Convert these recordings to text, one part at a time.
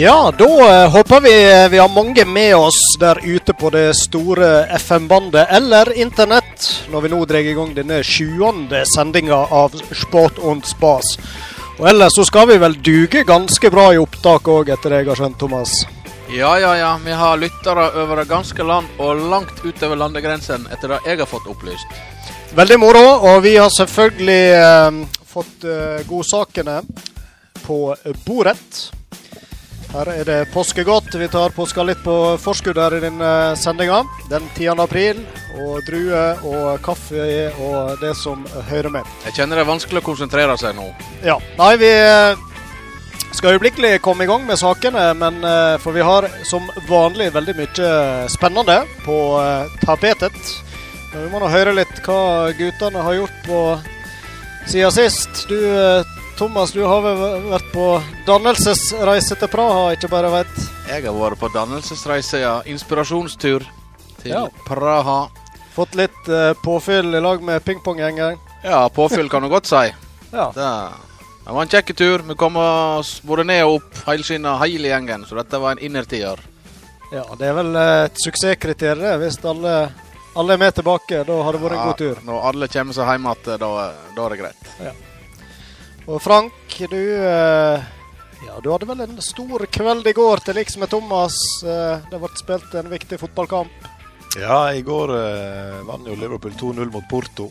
Ja, da eh, håper vi vi har mange med oss der ute på det store FM-bandet eller internett, når vi nå drar i gang denne sjuende sendinga av Sport und Spas. Og ellers så skal vi vel duge ganske bra i opptak òg, etter det jeg har skjønt, Thomas? Ja, ja, ja. Vi har lyttere over det ganske land og langt utover landegrensen, etter det jeg har fått opplyst. Veldig moro, og vi har selvfølgelig eh, fått eh, godsakene på bordet. Her er det påskegodt. Vi tar påska litt på forskudd her i denne sendinga. Den 10. april. Og druer og kaffe og det som hører med. Jeg kjenner det er vanskelig å konsentrere seg nå. Ja. Nei, vi eh, skal øyeblikkelig komme i gang med sakene, men eh, for vi har som vanlig veldig mye spennende på eh, tapetet. Men vi må nå høre litt hva guttene har gjort på siden sist. Du Thomas, du har vært på dannelsesreise til Praha, ikke bare veit? Jeg har vært på dannelsesreise, ja. Inspirasjonstur til Ja. Praha. Fått litt uh, påfyll i lag med pingponggjengen? Ja, påfyll kan du godt si. Ja. Det, det var en kjekk tur. Vi kom oss både ned og opp helskinna hele gjengen, så dette var en innertier. ja. Det er vel eh, et suksesskriterium hvis alle, alle er med tilbake. Da har det vært en god tur. Når alle kommer seg hjem igjen, da, da er det greit. Og Frank, du eh, Ja, du hadde vel en stor kveld i går til liks med Thomas. Eh, det ble spilt en viktig fotballkamp. Ja, i går eh, vant jo Liverpool 2-0 mot Porto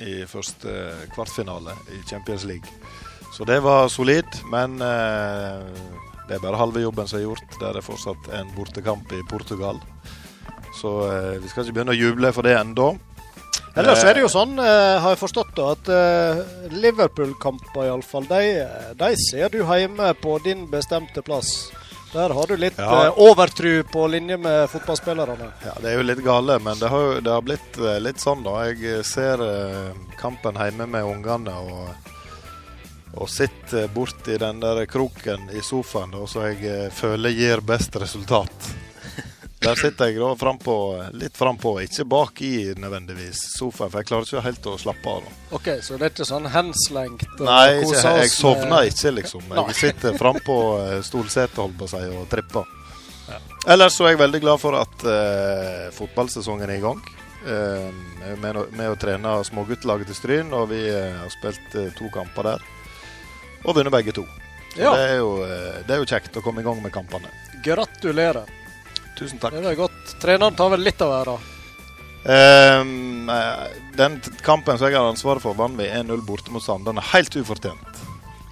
i første kvartfinale i Champions League. Så det var solid, men eh, det er bare halve jobben som er gjort. Det er fortsatt en bortekamp i Portugal. Så eh, vi skal ikke begynne å juble for det ennå. Ellers er det jo sånn, eh, har jeg forstått, da, at eh, Liverpool-kamper iallfall, de, de ser du hjemme på din bestemte plass. Der har du litt Ja. eh, overtru på linje med fotballspillerne. Ja, Det er jo litt gale, men det har, det har blitt eh, litt sånn, da. Jeg ser eh, kampen hjemme med ungene og, og sitter borti den der kroken i sofaen da, som jeg eh, føler gir best resultat. Der sitter jeg da frampå, litt frampå, ikke bak i nødvendigvis sofaen, for jeg klarer ikke helt å slappe av. da. OK, så det er ikke sånn henslengt? Nei, kose ikke, jeg oss sovner ikke, liksom. Jeg sitter frampå eh, stolsetet, holdt på å si, og tripper. Ellers så er jeg veldig glad for at uh, fotballsesongen er i gang. Eh, jeg er med, med å trene småguttelaget til Stryn, og vi uh, har spilt uh, to kamper der. Og vunnet begge to. Ja. det, er jo, eh, det er jo kjekt å komme i gang med kampene. Gratulerer. Tusen takk. Det var godt. Treneren tar vel litt av æra. Um, eh, den kampen som jeg har ansvaret for, vant vi 1-0 borte mot Sand. Den er Helt ufortjent.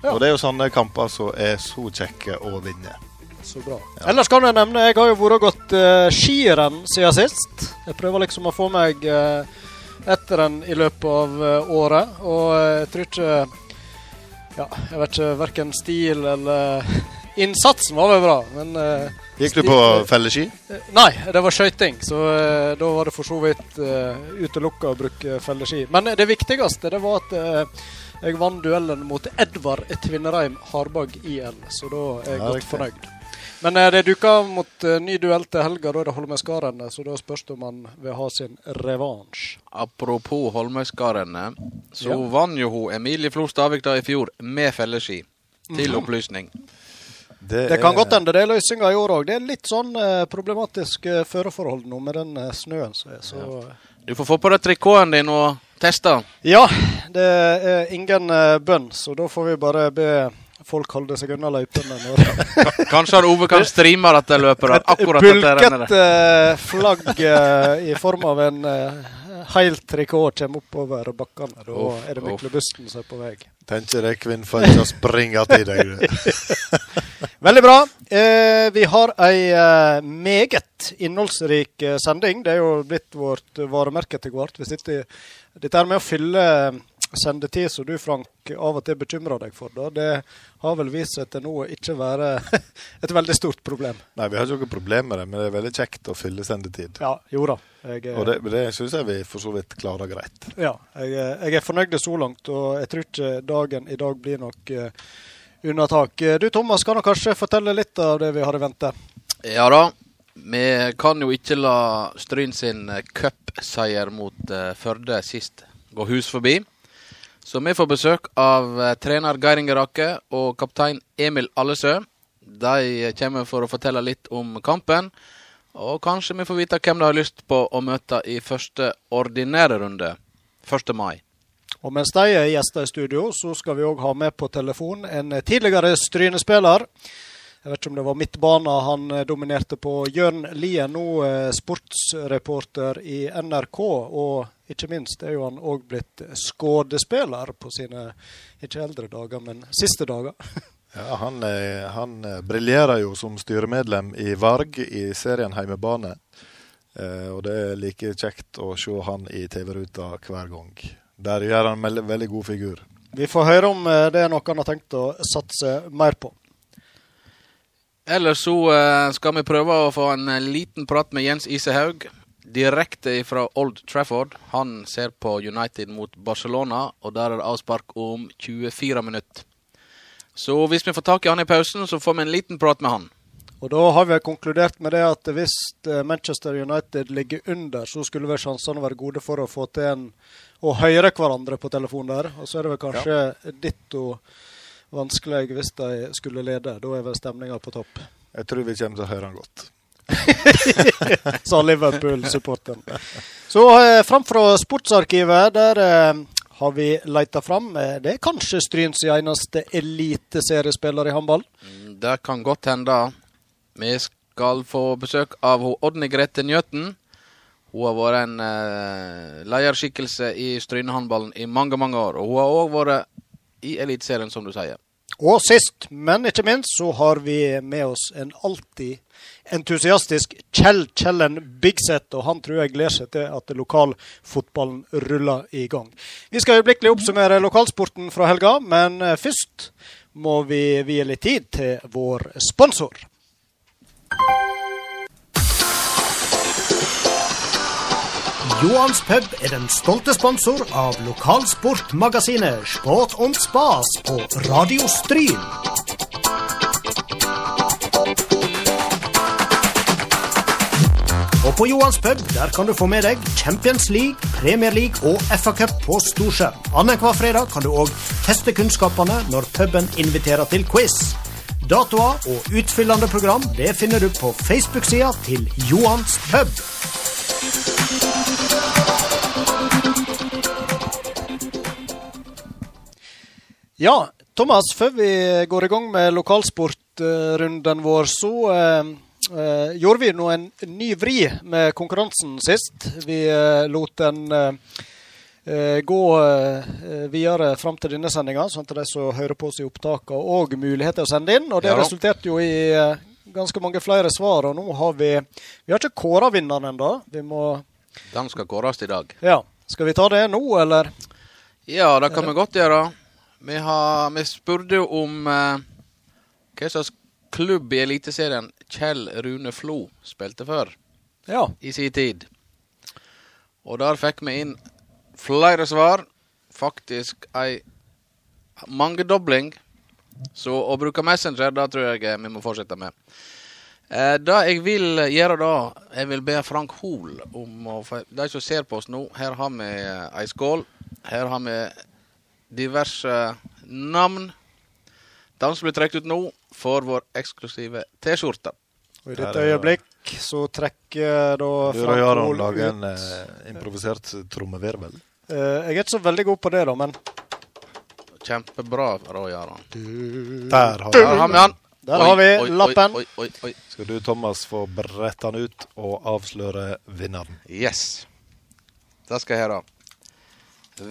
Ja. Og det er jo sånne kamper som er så kjekke å vinne. Så bra. Ellers kan jeg nevne, jeg har jo vært og gått uh, skirenn siden sist. Jeg prøver liksom å få meg uh, etter den i løpet av uh, året. Og uh, jeg tror ikke Ja, jeg vet ikke verken stil eller Innsatsen var vel bra, men uh, Gikk du på felleski? Eh, Nei, det var skøyting, så uh, da var det for så vidt uh, utelukka å bruke felleski. Men det viktigste det var at eh, jeg vant duellen mot Edvard Tvinnereim Harbag IL, så da er jeg Ja, godt fornøyd. Men eh, det dukker mot eh, ny duell til helga, da er det Holmøyskarene. så da spørs det om han vil ha sin revansj. Apropos Holmøyskarene, så Ja. vant jo hun Emilie Flo Stavik da i fjor med felleski. Til Mhm. opplysning. Det kan godt hende det er løsninga i år òg. Det er litt sånn eh, problematisk eh, føreforhold nå med den eh, snøen som er. Så Du får få på deg trikoten din og teste. Ja, det er ingen eh, bønn, så da får vi bare be folk holde seg unna løypene. når Kanskje Ove kan streame dette løpet. der, Akkurat Et bulket flagg i form av en helt trikot kommer oppover bakkene. Da Uff, er det Myklebust som er på vei. Tenker deg kvinnfolk å springe til deg. Veldig bra. Eh, vi har ei eh, meget innholdsrik eh, sending. Det er jo blitt vårt varemerke til hvert. Vi sitter, dette med å fylle eh, sendetid som du, Frank, av og til bekymrer deg for, da, det har vel vist seg til nå ikke være et veldig stort problem. Nei, vi har ikke noe problem med det, men det er veldig kjekt å fylle sendetid. Ja, jo da. Jeg, eh, Og det, det syns jeg vi for så vidt klarer greit. Ja, jeg, er- jeg er fornøyd så langt, og jeg tror ikke dagen i dag blir nok uh, unnatak. tak. Du Thomas, kan du kanskje fortelle litt av det vi har i vente? Ja da. Vi kan jo ikke la Stryn sin eh, cupseier mot eh, Førde sist gå hus forbi. Så vi får besøk av eh, trener Geir Inge Rake og kaptein Emil Allesø. De kommer for å fortelle litt om kampen. Og kanskje vi får vite hvem de har lyst på å møte i første ordinære runde 1. mai. Og mens de er gjester i studio, så skal vi òg ha med på telefon en tidligere Stryne-spiller. Jeg vet ikke om det var midtbana han eh, dominerte på. Jørn Lien, nå eh, sportsreporter i NRK. Og ikke minst er jo han òg blitt skuespiller på sine ikke eldre dager, men siste dager. Ja, Han, eh, han briljerer jo som styremedlem i Varg i serien Heimebane. Og det er like kjekt å se han i TV-ruta hver gang. Der gjør han en veldig god figur. Vi får høre om eh, det er noe han har tenkt å satse mer på. Ellers så eh, skal vi prøve å få en eh, liten prat med Jens Isehaug. Direkte fra Old Trafford. Han ser på United mot Barcelona, og der er det avspark om 24 minutter. Så hvis vi får tak i han i pausen, så får vi en liten prat med han. Og da har vi konkludert med det at hvis eh, Manchester United ligger under, så skulle vel sjansene være gode for å få til en å høre hverandre på telefonen der. Og så er det vel kanskje ditto vanskelig hvis de skulle lede. Da er vel stemninga på topp. Jeg tror vi kommer til å høre han godt. Sa Liverpool-supporteren. Så eh, fram fra sportsarkivet, der eh, har vi leita fram. Eh, det er kanskje Stryns eneste eliteseriespiller i håndball. Mm, Det kan godt hende. Vi skal få besøk av Odny Grete Njøten. Hun har vært en uh, lederskikkelse i Strynehåndballen i mange, mange år. Og hun har òg vært i Eliteserien, som du sier. Og sist, men ikke minst, så har vi med oss en alltid entusiastisk Kjell Kjellen Bigseth. Og han tror jeg gleder seg til at lokalfotballen ruller i gang. Vi skal øyeblikkelig oppsummere lokalsporten fra helga, men eh, først må vi vie litt tid til vår sponsor. Johans pub er den stolte sponsor av lokalsportmagasinet Sport und Spas på Radio Stryn. Og på Johans pub der kan du få med deg Champions League, Premier League og FA-cup på storskjerm. Annenhver fredag kan du òg teste kunnskapene når puben inviterer til quiz. Datoer og utfyllende program det finner du på Facebook-sida til Johans pub. Ja, Thomas, før vi går i gang med lokalsportrunden vår, så eh, eh, gjorde vi nå en ny vri med konkurransen sist. Vi eh, lot eh, eh, gå eh, videre fram til denne sendinga, sånn at de som hører på oss i opptakene, òg mulighet til å sende inn. Og det Ja resulterte jo i eh, ganske mange flere svar. Og nå har vi Vi har ikke kåra vinneren ennå. Vi må Den skal kåres i dag. Ja. Skal vi ta det nå, eller? Ja, det kan vi godt gjøre. Vi, har, vi spurte om eh, hva slags klubb i Eliteserien Kjell Rune Flo spilte før Ja. i sin tid. Og der fikk vi inn flere svar. Faktisk ei mangedobling. Så å bruke Messenger, det tror jeg eh, vi må fortsette med. Eh, det jeg vil gjøre da, jeg vil be Frank Hoel om å De som ser på oss nå, her har vi eh, ei skål. Her har vi diverse navn. De som blir trukket ut nå, får vår eksklusive T-skjorte. Og I dette øyeblikk så trekker da Frank Hoel ut Du og Jarand lager en eh, improvisert trommevirvel. Eh, Jeg er ikke så veldig god på det, da, men Kjempebra, Roy Aron. Der har vi han. Der har vi lappen. Oi, oi, oi, oi. Skal du, Thomas, få brette den ut og avsløre vinneren. Yes. Det skal jeg gjøre.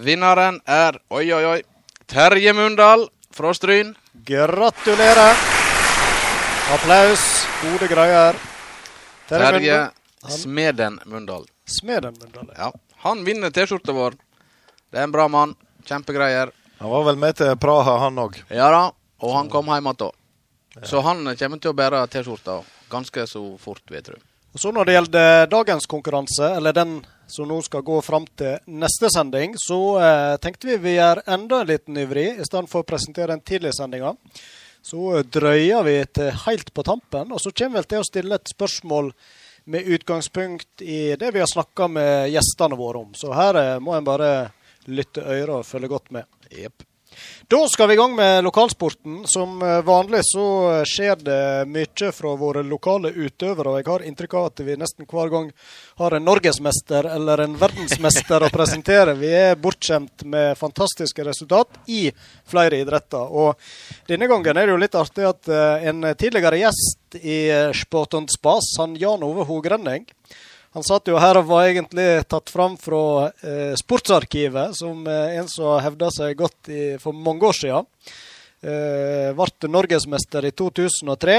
Vinneren er oi, oi, oi. Terje Mundal fra Stryn. gratulerer! Applaus. Gode greier. Terje Terje Mundal. Smeden Mundal. Smeden Mundal. Ja. Han vinner T-skjorta vår. Det er en bra mann. Kjempegreier. Han var vel med til Praha, han òg. Ja da. Og han kom hjem igjen. Så han kommer til å bære T-skjorta ganske så fort, vil jeg tro. Og så Når det gjelder dagens konkurranse, eller den som nå skal gå fram til neste sending, så eh, tenkte vi vi gjør enda en liten ivrig. I stedet for å presentere den tidlige sendinga, så eh, drøyer vi til helt på tampen. Og så kommer vi til å stille et spørsmål med utgangspunkt i det vi har snakka med gjestene våre om. Så her eh, må en bare lytte øyre og følge godt med. Yep. Da skal vi i gang med lokalsporten. Som eh, vanlig så skjer det mye fra våre lokale utøvere. Jeg har inntrykk av at vi nesten hver gang har en norgesmester eller en verdensmester å presentere. Vi er bortskjemt med fantastiske resultat i flere idretter. Og denne gangen er det jo litt artig at eh, en tidligere gjest i eh, Sport Spas, han Jan Ove Hogrenning, han satt jo her og var egentlig tatt fram fra eh, Sportsarkivet, som eh, en som hevda seg godt i, for mange år siden. Eh, ble norgesmester i 2003.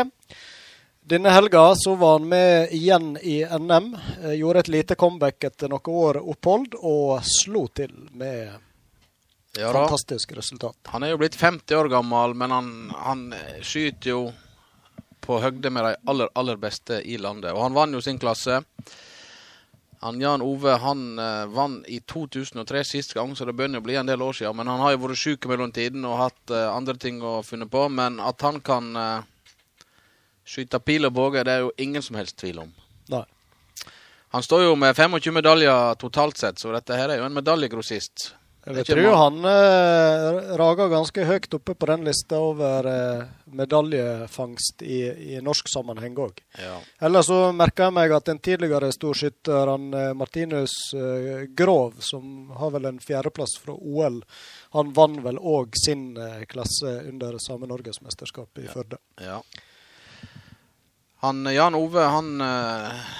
Denne helga så var han med igjen i NM. Eh, gjorde et lite comeback etter noen år opphold, og slo til med Ja fantastisk resultat. Han er jo blitt 50 år gammel, men han, han skyter jo på høgde med de aller, aller beste i landet. Og han vant jo sin klasse. Han Jan Ove han uh, vant i 2003 sist gang, så det begynner å bli en del år siden. Men han har jo vært syk i mellomtiden og hatt uh, andre ting å finne på. Men at han kan uh, skyte pil og båge, det er jo ingen som helst tvil om. Nei. Han står jo med 25 medaljer totalt sett, så dette her er jo en medaljegrossist. Jeg Det vil ikke tro mange. han eh, rager ganske høyt oppe på den lista over eh, medaljefangst i, i norsk sammenheng òg. Ja. Ellers så merka jeg meg at den tidligere storskytter han, eh, Martinus eh, Grov, som har vel en fjerdeplass fra OL, han vant vel òg sin eh, klasse under samme norgesmesterskap i Førde. Ja. Han, Jan Ove, han eh,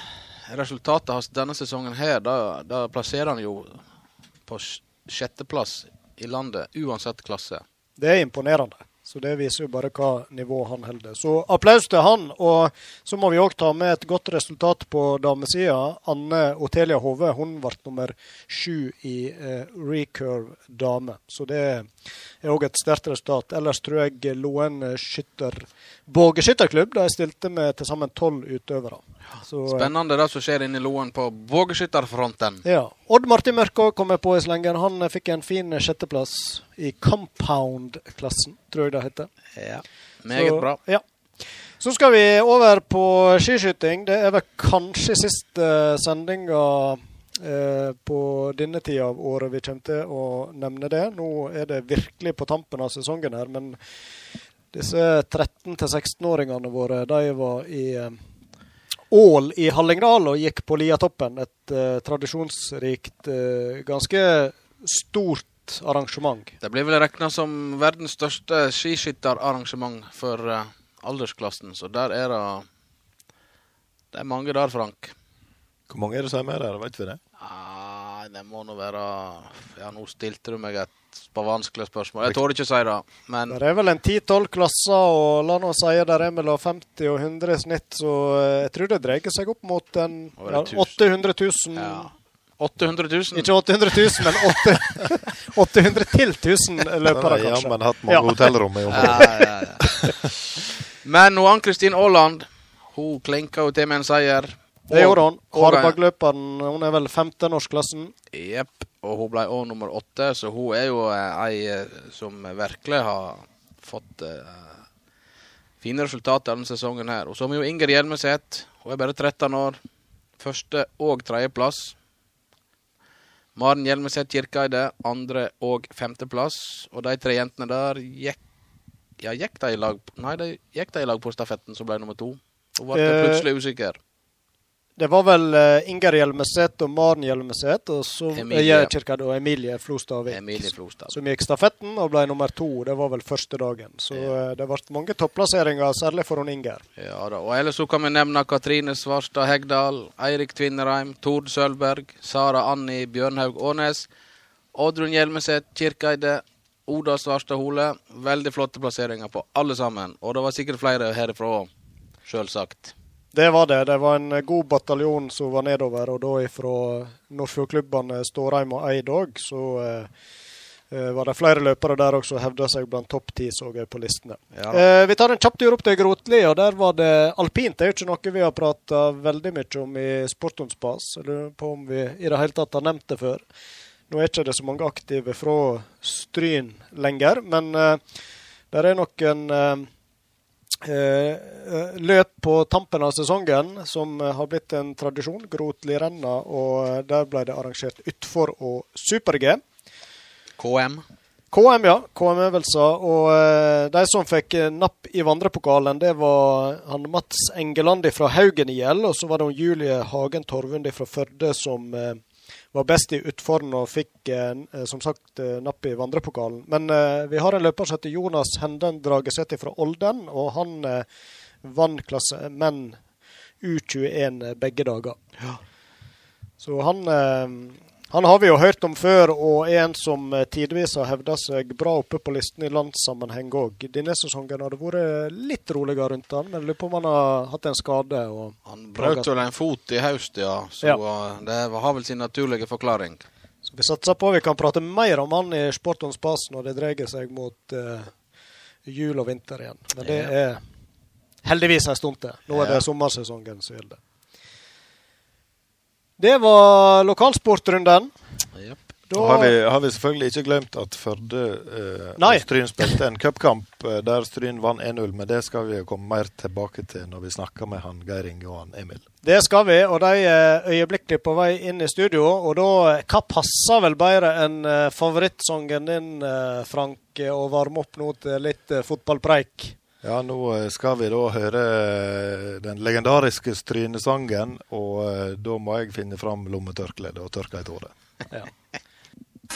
Resultatet hans denne sesongen her, da, da plasserer han jo på sjetteplass i landet, uansett klasse. Det er imponerende. Så det viser jo bare hva nivå han holder. Så applaus til han. Og så må vi òg ta med et godt resultat på damesida. Anne Otelia Hove hun ble nummer sju i eh, recurve dame. Så det er òg et sterkt resultat. Ellers tror jeg Loen skytter bågeskytterklubb de stilte med til sammen tolv utøvere. Så, eh, Spennende det som skjer inne i Loen på bågeskytterfronten. ja. Odd Martin Mørkå kommer på i slengen. Han fikk en fin sjetteplass i compound-klassen, tror jeg det heter. Ja. Meget bra. Ja. Så skal vi over på skiskyting. Det er vel kanskje siste sendinga eh, på denne tida av året vi kommer til å nevne det. Nå er det virkelig på tampen av sesongen her, men disse 13-16-åringene våre, de var i eh, Ål i Hallingdal og gikk på Liatoppen. Et eh, tradisjonsrikt, eh, ganske stort arrangement. Det blir vel regna som verdens største skiskytterarrangement for eh, aldersklassen, så der er det Det er mange der, Frank. Hvor mange er det som er med der? Vet vi det? Ah, det må nå være Ja, nå stilte du meg et vanskelig spørsmål. Jeg tør ikke å si det, men Det er vel en 10-12 klasser, og la nå si det er mellom 50 og 100 i snitt, så eh, jeg tror det dreier seg opp mot en ja, 800 000. ja. 800 000. Ikke 800 000, men 8, 800 til 1000 Den løpere, kanskje. jammen hatt mange Ja. hotellrom i området. Ja, ja, ja. Men Ann-Kristin Aaland hun klinka jo til med en seier. Det gjorde hun. Harbagløperen hun er vel 15-årsklassen. Jepp. Og hun ble òg nummer åtte, så hun er jo eh, ei eh, som virkelig har fått uh, fine resultater denne sesongen her. Og så har vi jo Inger Hjelmeset. Hun er bare 13 år. Første- og tredjeplass. Maren Hjelmeset Kirkeide, andre- og femteplass. Og de tre jentene der gikk Ja, gikk de i lag Nei, de gikk de i lag på stafetten, som ble nummer to. Hun ble Eh, plutselig usikker. Det var vel uh, Inger Hjelmeset og Maren Hjelmeset, og så Emilie. eh, og Emilie Flostadvik. Emilie Flostad. Som gikk stafetten og ble nummer to. Det var vel første dagen. Så eh, det ble mange topplasseringer, særlig for hun Inger. Ja da, og ellers så kan vi nevne Katrine Svarstad Hegdal, Eirik Tvinnereim, Tord Sølberg, Sara Anni Bjørnhaug Ånes, Oddrun Hjelmeset Kirkeide, Oda Svarstad Hole. Veldig flotte plasseringer på alle sammen. Og det var sikkert flere herifra òg, sjølsagt. Det var det. Det var en god bataljon som var nedover, og da ifra Nordfjordklubbene Stårheim og Eid òg, så eh, var det flere løpere der også som hevda seg blant topp ti, så jeg på listene. Ja. Eh, vi tar en kjapp tur opp til Grotli, og der var det alpint. Det er jo ikke noe vi har prata veldig mye om i Sportonspas. Jeg lurer på om vi i det hele tatt har nevnt det før. Nå er ikke det så mange aktive fra Stryn lenger, men eh, det er noen eh, løp på tampen av sesongen som eh, har blitt en tradisjon. Grotlirenna, og eh, der ble det arrangert utfor og super-G. KM. KM, ja. KM-øvelser. Og eh, de som fikk eh, napp i vandrepokalen, det var han Mats Engeland fra Haugen IL, og så var det Julie Hagen Torvund fra Førde som eh, var best i utfordring og fikk eh, som sagt eh, napp i vandrepokalen. Men eh, vi har en løper som heter Jonas Henden Dragesæter fra Olden, og han vant klasse menn U21 begge dager. Så han, han har vi jo hørt om før, og er en som eh, tidvis har hevda seg bra oppe på listen i landssammenheng òg. Denne sesongen har det vært litt roligere rundt han, men lurer på om han har hatt en skade. Han brøt vel en fot i høst, ja. Så Ja. eh, det har vel sin naturlige forklaring. Så vi satser på vi kan prate mer om han i Sport on Spas når det dreier seg mot uh, jul og vinter igjen. Men det er heldigvis en stund til. Nå er det sommersesongen som gjelder. Det var lokalsportrunden. Yep. Da har, vi, har vi selvfølgelig ikke glemt at Førde eh, Stryn spilte en cupkamp eh, der Stryn vant 1-0, men det skal vi komme mer tilbake til når vi snakker med han Geir Inge og han Emil. Det skal vi, og de er øyeblikkelig på vei inn i studio. Og da, hva passer vel bedre enn eh, favorittsangen din, eh, Frank, å varme opp nå til litt fotballpreik? Ja, nå eh, skal vi da høre eh, den legendariske Strynesangen, og eh, da må jeg finne fram lommetørkleet og tørke i tåret. Ja.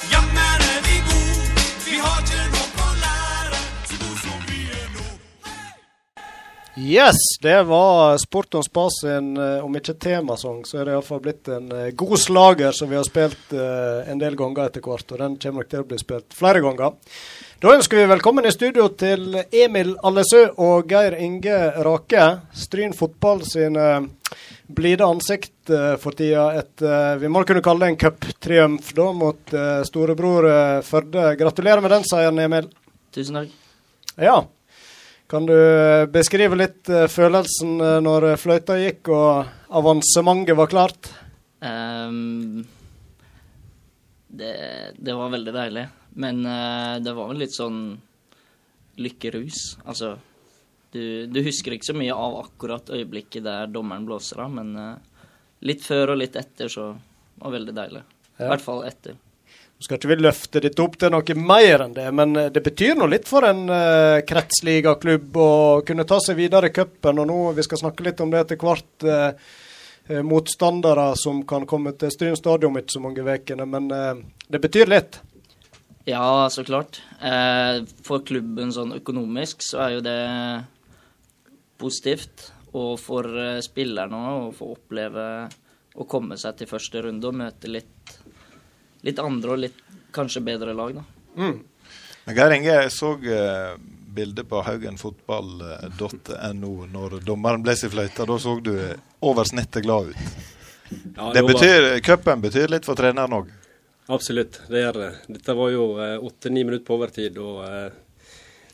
Jammen er vi god, vi har ikke nok å lære, så god som vi er nå. Yes, det var Sport og Spas sin, om ikke temasang, så er det iallfall blitt en god slager som vi har spilt en del ganger etter hvert. Og den kommer nok til å bli spilt flere ganger. Da ønsker vi velkommen i studio til Emil Allesø og Geir Inge Rake. Stryn fotball sine blide ansikt eh, for tida etter Vi må kunne kalle det en cuptriumf da mot eh, storebror eh, Førde. Gratulerer med den seieren, Emil. Tusen takk. Ja. Kan du eh, beskrive litt eh, følelsen eh, når fløyta gikk og avansementet var klart? Um, det, det var veldig deilig. Men uh, det var vel litt sånn lykkerus. Altså du, du husker ikke så mye av akkurat øyeblikket der dommeren blåser av, men uh, litt før og litt etter så var det veldig deilig. I Ja. hvert fall etter. Nå skal ikke vi løfte dette opp til noe mer enn det, men eh, det betyr nå litt for en uh, kretsligaklubb å kunne ta seg videre i cupen. Og nå vi skal snakke litt om det etter hvert. eh, motstandere som kan komme til Stryn stadion ikke så mange ukene, men uh, det betyr litt. Ja, så klart. Eh, for klubben sånn økonomisk så er jo det positivt. Og for eh, spillerne òg, å få oppleve å komme seg til første runde og møte litt, litt andre og litt kanskje bedre lag, da. Mm. Men Geir Inge, jeg så eh, bildet på haugenfotball.no når dommeren ble seg fløyta. Da så du over snittet glad ut. Ja, Det betyr, Cupen betyr litt for treneren òg. Absolutt, det gjør det. Dette var jo åtte-ni minutter på overtid, og eh,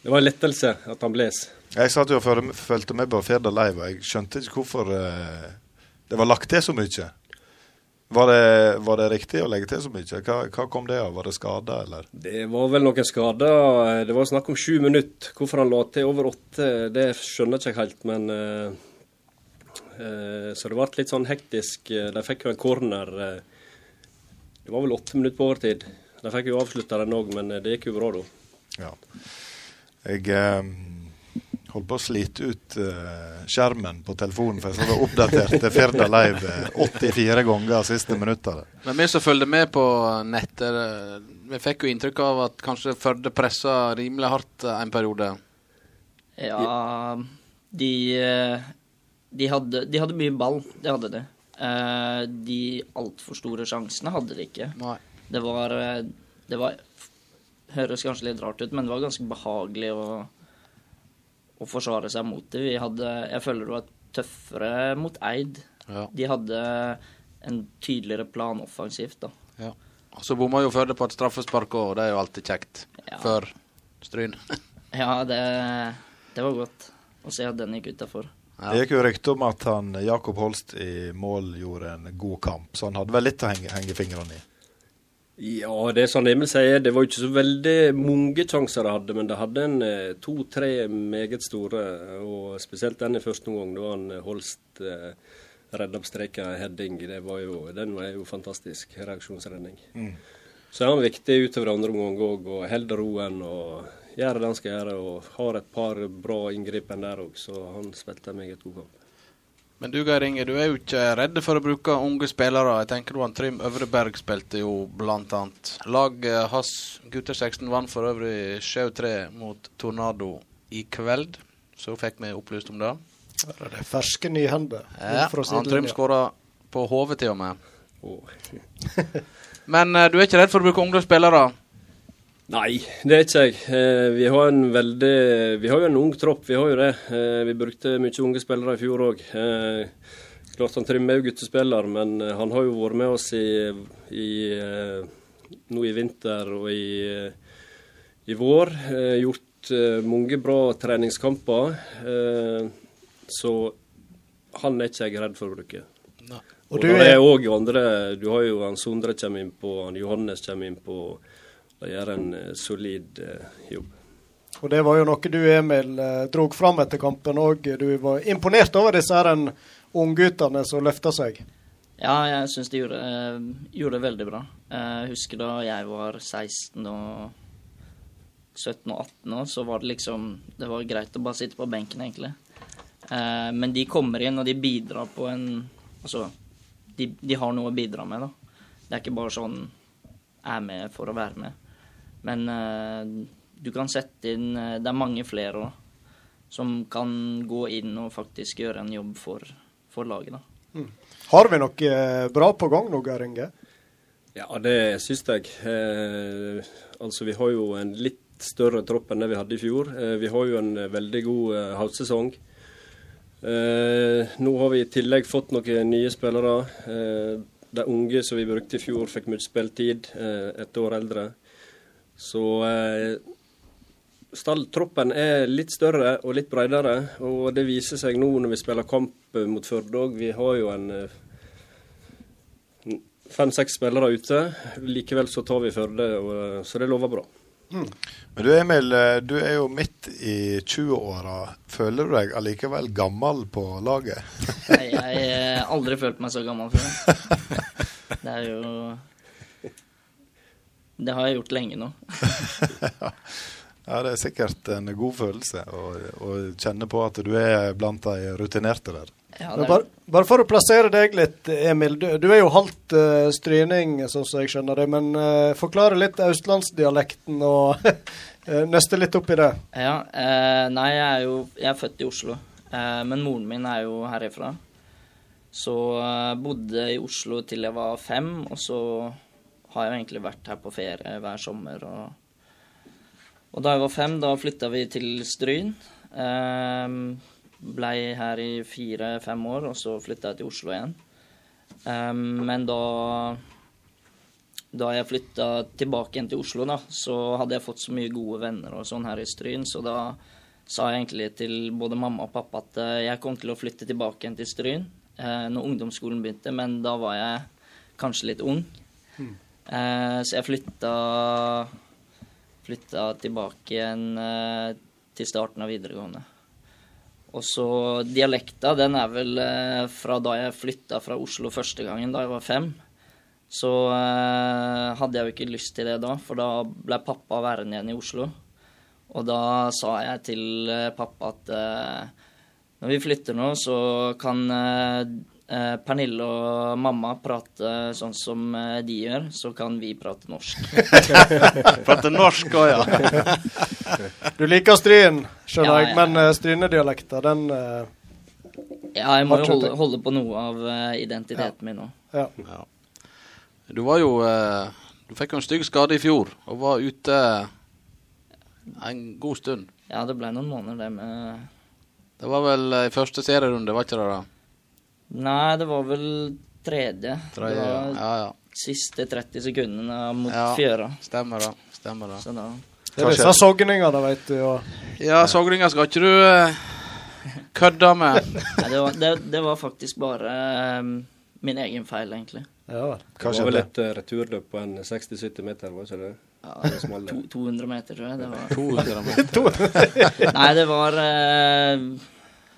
det var en lettelse at han bles. Jeg satt jo og fulgte med på Firda Live, og jeg skjønte ikke hvorfor eh, det var lagt til så mye. Var det, var det riktig å legge til så mye? Hva, hva kom det av? Var det skada, eller? Det var vel noen skader. Det var snakk om sju minutter. Hvorfor han la til over åtte, det skjønner ikke jeg helt, men uh, uh, Så det ble litt sånn hektisk. De fikk jo en corner. eh, det var vel åtte minutter på overtid. De fikk jo avslutta den òg, men eh, det gikk jo bra da. Ja. Jeg eh, holdt på å slite ut eh, skjermen på telefonen, for jeg og oppdaterte Firda Live eh, 84 ganger siste minuttet. Men vi som følger med på nettet, eh, vi fikk jo inntrykk av at kanskje Førde pressa rimelig hardt eh, en periode. Ja, de, eh, de, hadde, de hadde mye ball, det hadde de. Eh, De altfor store sjansene hadde de ikke. Nei. Det var, eh, det var Høres kanskje litt rart ut, men det var ganske behagelig å, å forsvare seg mot det. Vi hadde Jeg føler det var tøffere mot Eid. Ja. De hadde en tydeligere plan offensivt, da. ja. Og så bomma jo Førde på et straffespark òg, og det er jo alltid kjekt. Ja. Før Stryn. Ja, det, det var godt å se at den gikk utafor. Ja. Det gikk jo rykte om at han Jakob Holst i mål gjorde en god kamp, så han hadde vel litt å henge, henge fingrene i. Ja, det er som Emil sier, det var ikke så veldig mange sjanser de hadde, men de hadde en eh, to-tre meget store, og spesielt den i første omgang, da han eh, Holst eh, redda på streka heading. Det var jo, den var jo fantastisk reaksjonsredning. så er han viktig utover andre omgang òg, og holder roen og gjør det han skal gjøre. Og har et par bra inngripen der òg, så han spilte en meget god kamp. Men du Geir Inge, du er jo ikke redd for å bruke unge spillere. Jeg tenker du han Trym Øvreberg spilte jo blant annet. Laget hans gutter 16 vant for øvrig 7-3 mot Tornado i kveld. Så fikk vi opplyst om det. Det er ferske nyhender. Ja, han Trym skåra på hodet til og med. Oh. Men eh, du er ikke redd for å bruke unge spillere? Nei, det er ikke jeg. Eh, vi har en veldig Vi har jo en ung tropp, vi har jo det. Eh, vi brukte mye unge spillere i fjor òg. Eh, klart han Trym er jo guttespiller, men han har jo vært med oss i, i nå i vinter og i, i vår. Eh, gjort mange bra treningskamper. Eh, så han er ikke jeg redd for å bruke. Og Og, du det er òg andre Du har jo han Sondre kommer inn på, han Johannes kommer inn på. De gjør en eh, solid eh, jobb. Og det var jo noe du, Emil, eh, drog fram etter kampen òg. Du var imponert over disse ungguttene som løfta seg. Ja, jeg syns de gjorde, gjorde det veldig bra. Jeg husker da jeg var 16 og 17 og 18 år, så var det liksom Det var greit å bare sitte på benken, egentlig. Eh, Men de kommer inn, og de bidrar på en Altså, de, de har noe å bidra med, da. Det er ikke bare sånn er med for å være med. Men eh, du kan sette inn eh, Det er mange flere òg som kan gå inn og faktisk gjøre en jobb for, for laget, da. Har vi noe eh, bra på gang nå, Geir Inge? Ja, det syns jeg. Eh, altså, vi har jo en litt større tropp enn det vi hadde i fjor. Eh, vi har jo en veldig god eh, høstsesong. Eh, nå har vi i tillegg fått noen nye spillere. Eh, de unge som vi brukte i fjor, fikk mye spilletid, eh, et år eldre. Så eh, stalltroppen er litt større og litt bredere, og det viser seg nå når vi spiller kamp eh, mot Førde òg. Vi har jo en eh, fem-seks spillere ute. Likevel så tar vi Førde, og- så det lover bra. Men du Emil, eh, du er jo midt i 20-åra. Føler du deg allikevel gammel på laget? Nei, jeg har aldri følt meg så gammel før. Det er jo Det har jeg gjort lenge nå. Ja, Det er sikkert en god følelse å, å kjenne på at du er blant de rutinerte der. Ja, er... bare, bare for å plassere deg litt, Emil. Du, du er jo halvt uh, stryning, sånn som jeg skjønner det. Men uh, forklare litt østlandsdialekten og eh, nøste litt opp i det. ja, uh, nei, jeg er jo Jeg er født i Oslo, eh, men moren min er jo herifra. Så uh, bodde i Oslo til jeg var fem, og så har jo egentlig vært her på ferie hver sommer. Og, og da jeg var fem, da flytta vi til Stryn. Um, blei her i fire-fem år, og så flytta jeg til Oslo igjen. Um, men da da jeg flytta tilbake igjen til Oslo, da, så hadde jeg fått så mye gode venner og sånn her i Stryn, så da sa jeg egentlig til både mamma og pappa at eh, jeg kom til å flytte tilbake igjen til Stryn eh, når ungdomsskolen begynte, men da var jeg kanskje litt ung. Eh, så jeg flytta, flytta tilbake igjen eh, til starten av videregående. Og så dialekta, den er vel eh, fra da jeg flytta fra Oslo første gangen, da jeg var fem. Så eh, hadde jeg jo ikke lyst til det da, for da ble pappa værende igjen i Oslo. Og da sa jeg til eh, pappa at eh, når vi flytter nå, så kan eh, Pernille og mamma prater sånn som eh, de gjør, så kan vi prate norsk. prate norsk òg, ja. Du liker Stryn, skjønner Ja, jeg, men uh, strynedialekta, den uh, Ja, jeg må jo holde, holde på noe av uh, identiteten min nå. ja. Du var jo uh, Du fikk jo en stygg skade i fjor og var ute en god stund. Ja, det ble noen måneder det med Det var vel i første serierunde, var ikke det? da? Nei, det var vel tredje. Tredje, det var ja, ja. siste 30 sekundene mot Ja. fjøra. Stemmer det. Stemmer det. Så da Det er disse sogningene, vet du. Og, Ja, Sogninga skal ikke du eh, kødde med. Nei, det var, det, det var faktisk bare um, min egen feil, egentlig. ja Det var vel et uh, returløp på en 60-70 meter, var ikke det? Ja, Det var to, 200 meter, tror jeg. Det var. 200 meter. Nei, det var eh,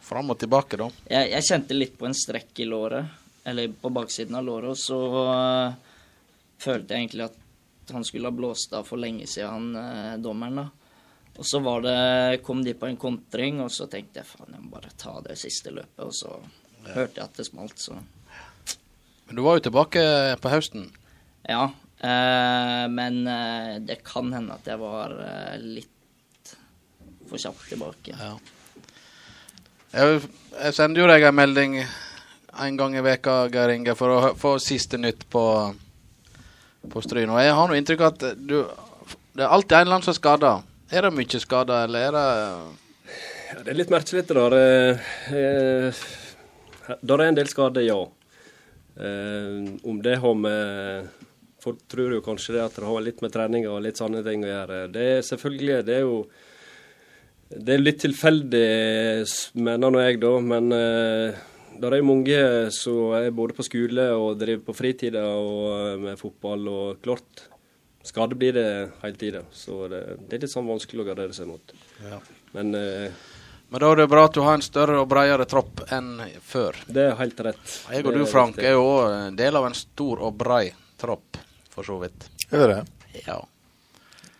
Fram og tilbake, da. jeg, jeg kjente litt på en strekk i låret, eller på baksiden av låret, og så uh, følte jeg egentlig at han skulle ha blåst av for lenge siden, han uh, dommeren. da. Og så var det, kom de på en kontring, og så tenkte jeg faen, jeg må bare ta det siste løpet. Og så hørte jeg at det smalt, så Men du var jo tilbake på høsten. ja. Eh, men eh, det kan hende at jeg var litt for kjapt tilbake. Ja. Jeg, jeg sender jo deg en melding en gang i veka, Geir Inge, for å få siste nytt på, på Stryn. Og jeg har noe inntrykk av at du Det er alltid en eller annen som er skada. Er det mye skada, eller er det Ja, det er litt merkelig det der. Eh, eh, der er en del skader, ja. Eh, om det har med Folk tror jo kanskje det at det har litt med trening og litt sånne ting å gjøre. Det er selvfølgelig Det er jo det er litt tilfeldig, mener nå jeg, da. Men eh, det er jo mange som er både på skole og driver på fritida og eh, med fotball. Og klart, skade blir det hele tida. Så det, det er litt sånn vanskelig å gardere seg mot. Men eh, Men da er det bra at du har en større og bredere tropp enn før. det er helt rett. Jeg og du, Frank, er jo òg en del av en stor og brei tropp, for så vidt. Er det? Ja.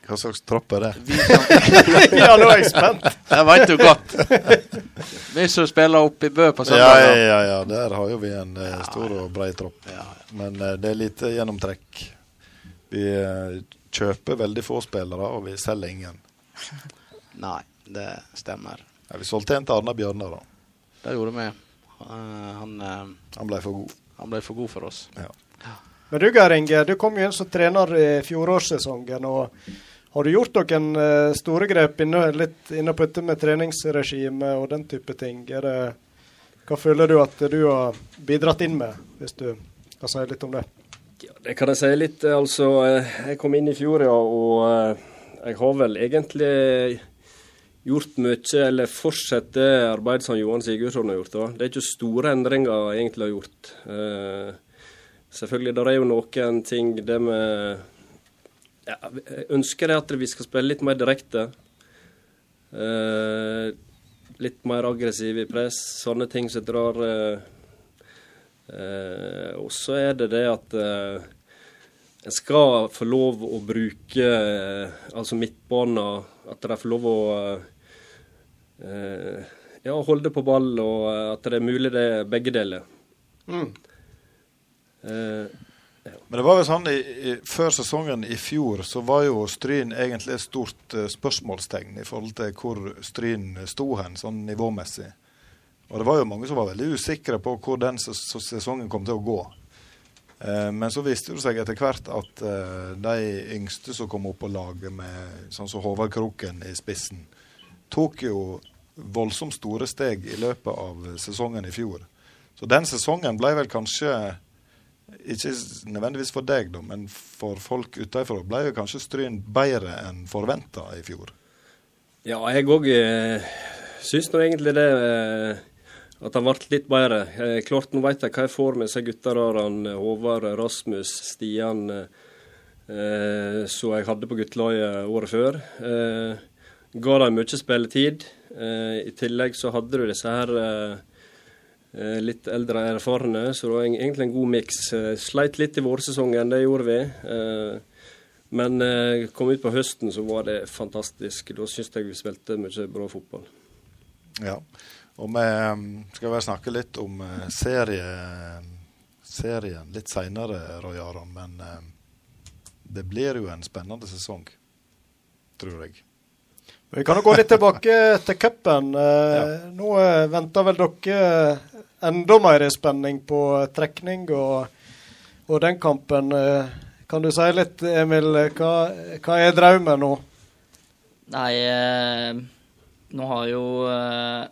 Hva slags tropp er det? Ja, nå er jeg spent. det veit jo godt. Vi som spiller oppe i Bø på Ja, søndag. ja, ja, ja. Der har jo vi en eh, stor og brei tropp. Men eh, det er lite gjennomtrekk. Vi eh, kjøper veldig få spillere, og vi selger ingen. Nei, det stemmer. Ja, vi solgte en til Arna Bjørnar, da. Det gjorde vi. Eh, han, eh, Han ble for god. han ble for god for oss. Ja. Men du Geir Inge, du kom jo inn som trener i fjorårssesongen. og Har du gjort noen eh, store grep inne, litt inne på dette med treningsregime og den type ting? Det, hva føler du at du har bidratt inn med, hvis du kan si litt om det? Ja, det kan jeg si litt. eh, Altså, eh, jeg kom inn i fjor, ja, og jeg har vel egentlig gjort mye, eller fortsatt det arbeidet som Johan Sigurdsson har gjort. da. Det er ikke store endringer jeg egentlig har gjort. Selvfølgelig, det er jo noen ting det med Jeg ønsker at vi skal spille litt mer direkte. Eh, litt mer aggressiv i press. Sånne ting som drar eh, eh, Og så er det det at eh, en skal få lov å bruke eh, altså midtbanen. At de får lov å eh, ja, holde på ball, og eh, at det er mulig det er begge deler. Mm. Men det var jo sånn i, i, før sesongen i fjor så var jo Stryn egentlig et stort uh, spørsmålstegn i forhold til hvor Stryn sto hen, sånn nivåmessig. Og det var jo mange som var veldig usikre på hvor den ses sesongen kom til å gå. Uh, men så viste det seg etter hvert at uh, de yngste som kom opp på laget med sånn som Håvard Kroken i spissen, tok jo voldsomt store steg i løpet av sesongen i fjor. Så den sesongen ble vel kanskje ikke nødvendigvis for deg, da, men for folk utenfra ble jo kanskje Stryn bedre enn forventa i fjor. Ja, jeg òg eh, syns nå egentlig det eh, at han ble litt bedre. Eh, klart, nå vet jeg hva jeg får med seg gutter der. Han, eh, Håvard, Rasmus, Stian, eh, som jeg hadde på guttelaget året før. Eh, ga dem mye spilletid. I tillegg så hadde du disse her litt eldre og erfarne, så det var egentlig en god miks. Eh, sleit litt i vårsesongen, det gjorde vi. Eh, men eh, kom ut på høsten, så var det fantastisk. Da syns jeg vi spilte mye bra fotball. Ja. Og vi um, skal vel snakke litt om eh, serie, serien litt seinere, Roy Aron. Men eh, det blir jo en spennende sesong, tror jeg. Vi kan jo gå litt tilbake til cupen. Eh, Nå eh, venter vel dere enda mer spenning på trekning og, og den kampen. Eh, Kan du si litt, Emil, hva, hva er drømmen nå? Nei, eh, nå har jo eh,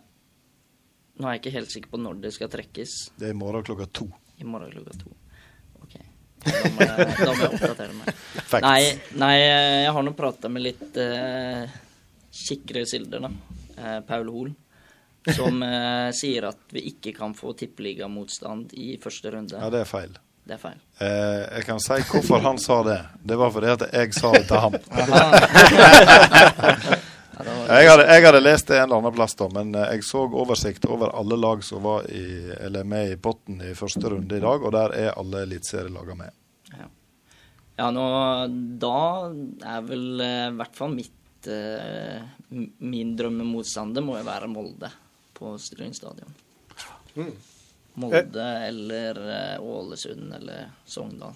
Nå er jeg ikke helt sikker på når det skal trekkes. Det er i morgen klokka to. I morgen klokka to. OK. Da må jeg, da må jeg oppdatere meg. Nei, nei, jeg har nå prata med litt eh, kikkere silder, da. Eh, Paul Hoel. Som eh, sier at vi ikke kan få tippeligamotstand i første runde. Ja, det er feil. Det er feil. Eh, jeg kan si hvorfor han sa det. Det var fordi at jeg sa det til ham. Jeg hadde, jeg hadde lest det en eller annen plass, da, men eh, jeg så oversikt over alle lag som var i, eller med i potten i første runde i dag, og der er alle eliteserielagene med. Ja. Ja, nå Da er vel i hvert fall mitt eh, m- Min drømmemotstander må jo være Molde på Stryn stadion. Molde eller eh, Ålesund eller Sogndal.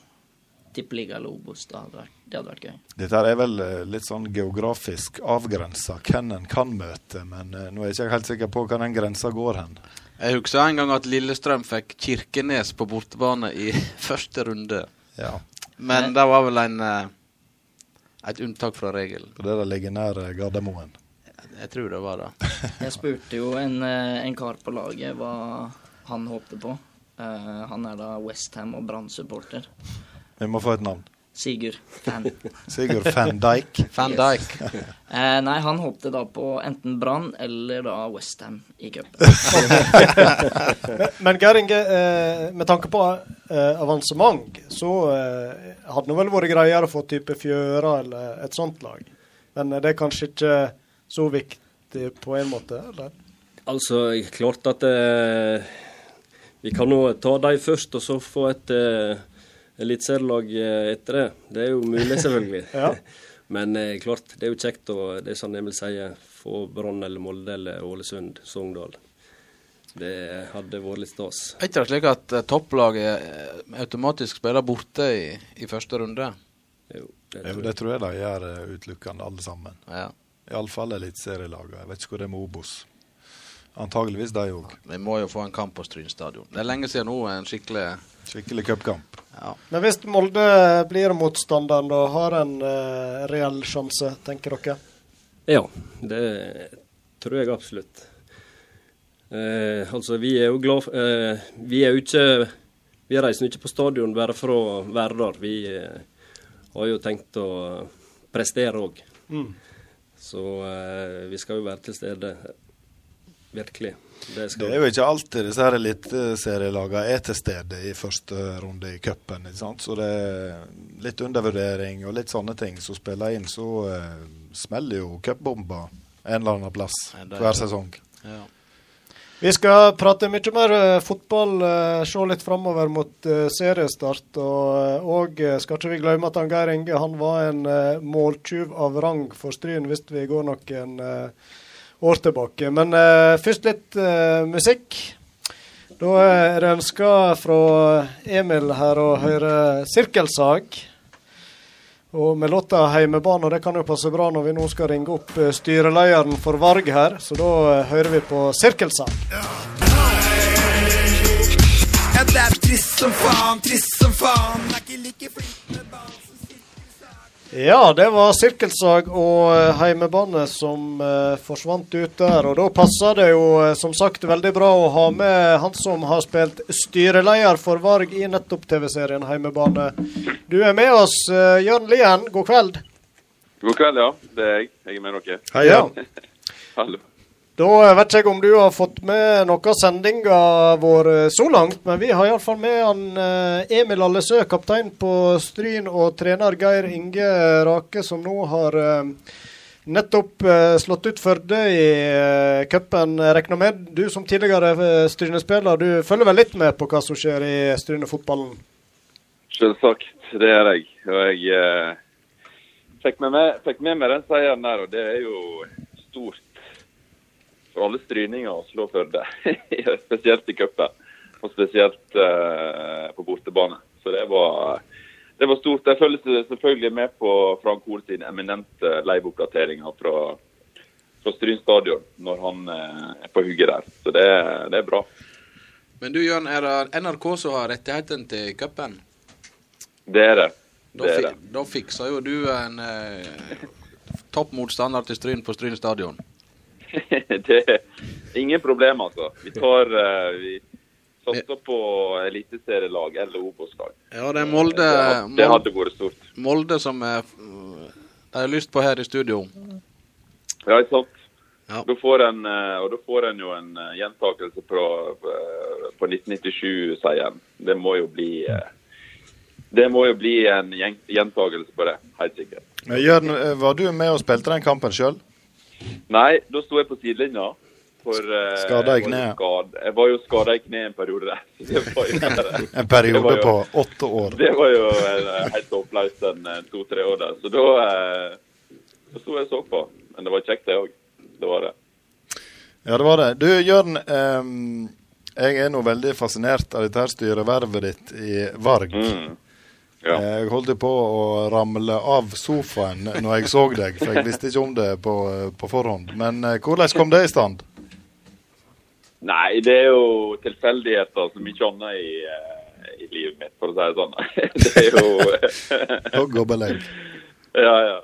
Tippeliga eller Obos. Det hadde vært, det hadde vært gøy. Dette er vel eh, litt sånn geografisk avgrensa hvem en kan møte, men eh, nå er jeg ikke helt sikker på hvor den grensa går hen. Jeg husker en gang at Lillestrøm fikk Kirkenes på bortebane i første runde. Ja. Men det var vel en eh, et unntak fra regelen. Det der ligger nær Gardermoen. Jeg tror det var det. Jeg spurte jo en, eh, en kar på laget hva han håpte på. Uh, han er da Westham og Brann-supporter. Vi må få et navn. Sigurd. Fan. Sigurd van Dijk. Van Yes. Eh, nei, han håpte da på enten Brann eller da Westham i cupen. Men, men Geir Inge, eh, med tanke på eh, avansement, så eh, hadde det vel vært greiere å få type Fjøra eller et sånt lag. Men eh, det er kanskje ikke så viktig på en måte, eller? Altså, klart at eh, vi kan nå ta de først, og så få et eh, eliteserielag eh, etter det. Det er jo mulig, selvfølgelig. Ja. Men eh, klart, det er jo kjekt å det er sånn Emil sier, få Brann eller Molde eller Ålesund, Sogndal. Det hadde vært litt stas. Er ikke det slik at eh, topplaget eh, automatisk spiller borte i, i første runde? Jo, det tror tror det jeg. tror jeg de gjør utelukkende, alle sammen. Ja. Iallfall eliteserielagene. Jeg vet ikke hvor det er med Obos. Antageligvis de òg. Vi må jo få en kamp på Stryn stadion. Det er lenge siden nå, en skikkelig Skikkelig cupkamp. ja. Men hvis Molde blir motstanderen, da har en eh, reell sjanse, tenker dere? Ja, det tror jeg absolutt. Eh, altså, vi er jo glad for eh, Vi er jo ikke Vi reiser ikke på stadion bare for å være der. Vi eh, har jo tenkt å prestere òg. Mm. Så eh, vi skal jo være til stede. Virkelig. Det skal Det er jo ikke alltid disse her eliteserielagene er til stede i første runde i cupen. Så det er litt undervurdering og litt sånne ting som spiller inn. Så uh, smeller jo cupbomba en eller annen plass Ja, er hver sesong. Ja. Vi skal prate mye mer eh, fotball, eh, se litt framover mot seriestart. Og, og skal ikke vi glemme at han Geir Inge han var en måltyv av rang for Stryn hvis vi går noen år tilbake. Men uh, først litt uh, musikk. Da er det ønska fra Emil her å høre Sirkelsag. Og med låta 'Heimebane', og det kan jo passe bra når vi nå skal ringe opp eh, styrelederen for Varg her, så da eh, hører vi på Sirkelsag. Ja, det er trist som faen, trist som faen. Er ikke like flink med som Ja, det var sirkelsag og eh, heimebane som eh, forsvant ut der. Og da passer det jo eh, som sagt veldig bra å ha med han som har spilt styreleder for Varg i nettopp TV-serien Heimebane. Du er med oss, eh, Jørn Lien. God kveld. God kveld, ja. Det er jeg. Jeg er med dere. Hei, Ja. Hallo. Da vet jeg om du har fått med noe av sendinga vår eh, så langt, men vi har iallfall med han eh, Emil Allesø, kaptein på Stryn, og trener Geir Inge Rake, som nå har eh, nettopp slått ut Førde i cupen. Regner med du som tidligere Stryne-spiller, du følger vel litt med på hva som skjer i Stryne-fotballen? Selvsagt. Det er jeg. Og jeg fikk, med meg, fikk med meg den seieren der, og det er jo stort for alle stryninger å slå Førde. spesielt i cupen, og spesielt eh, på bortebane. Så det var, det var stort. Jeg følger selvfølgelig med på Frank Hoel sin eminente liveoppdateringer fra, fra Stryn stadion når han eh, er på hugget der. Så det, det er bra. Men du Jørn, er det NRK som har rettigheten til cupen? Det er det. Da, Det fi, det. da fikser jo du en eh, topp motstander til Stryn på Stryn stadion. det er ingen problem, altså. Vi tar eh, Vi satser på eliteserielag eller Obos-lag. Ja, det er Molde, Det, had- det hadde vært stort. Molde som er, de har lyst på her i studio. Ja, ikke sant? Ja. Da får en, eh, og da får en jo en eh, gjentakelse på, på 1997-seieren. Det må jo bli Det må jo bli en gjentakelse på det, helt sikkert. Jørn, var du med og spilte den kampen sjøl? Nei, da sto jeg på sidelinja. For uh, Skada i kneet. Jeg var jo skada i kneet en periode En periode jo- på åtte år. det var jo en helt håpløst en eh, to-tre år der. Så da uh, sto jeg og så på. Men det var kjekt, det òg. Det var det. Ja, det var det. Du, Jørn. ehm, jeg er nå veldig fascinert av dette styrevervet ditt i Varg. Mm. Ja. Jeg holdt på å ramle av sofaen når jeg så deg, for jeg visste ikke om det på, på forhånd. Men eh, hvordan kom det i stand? Nei, det er jo tilfeldigheter som mye annet i, eh, i livet mitt, for å si det sånn. det er jo Hogg og belegg. Ja, ja.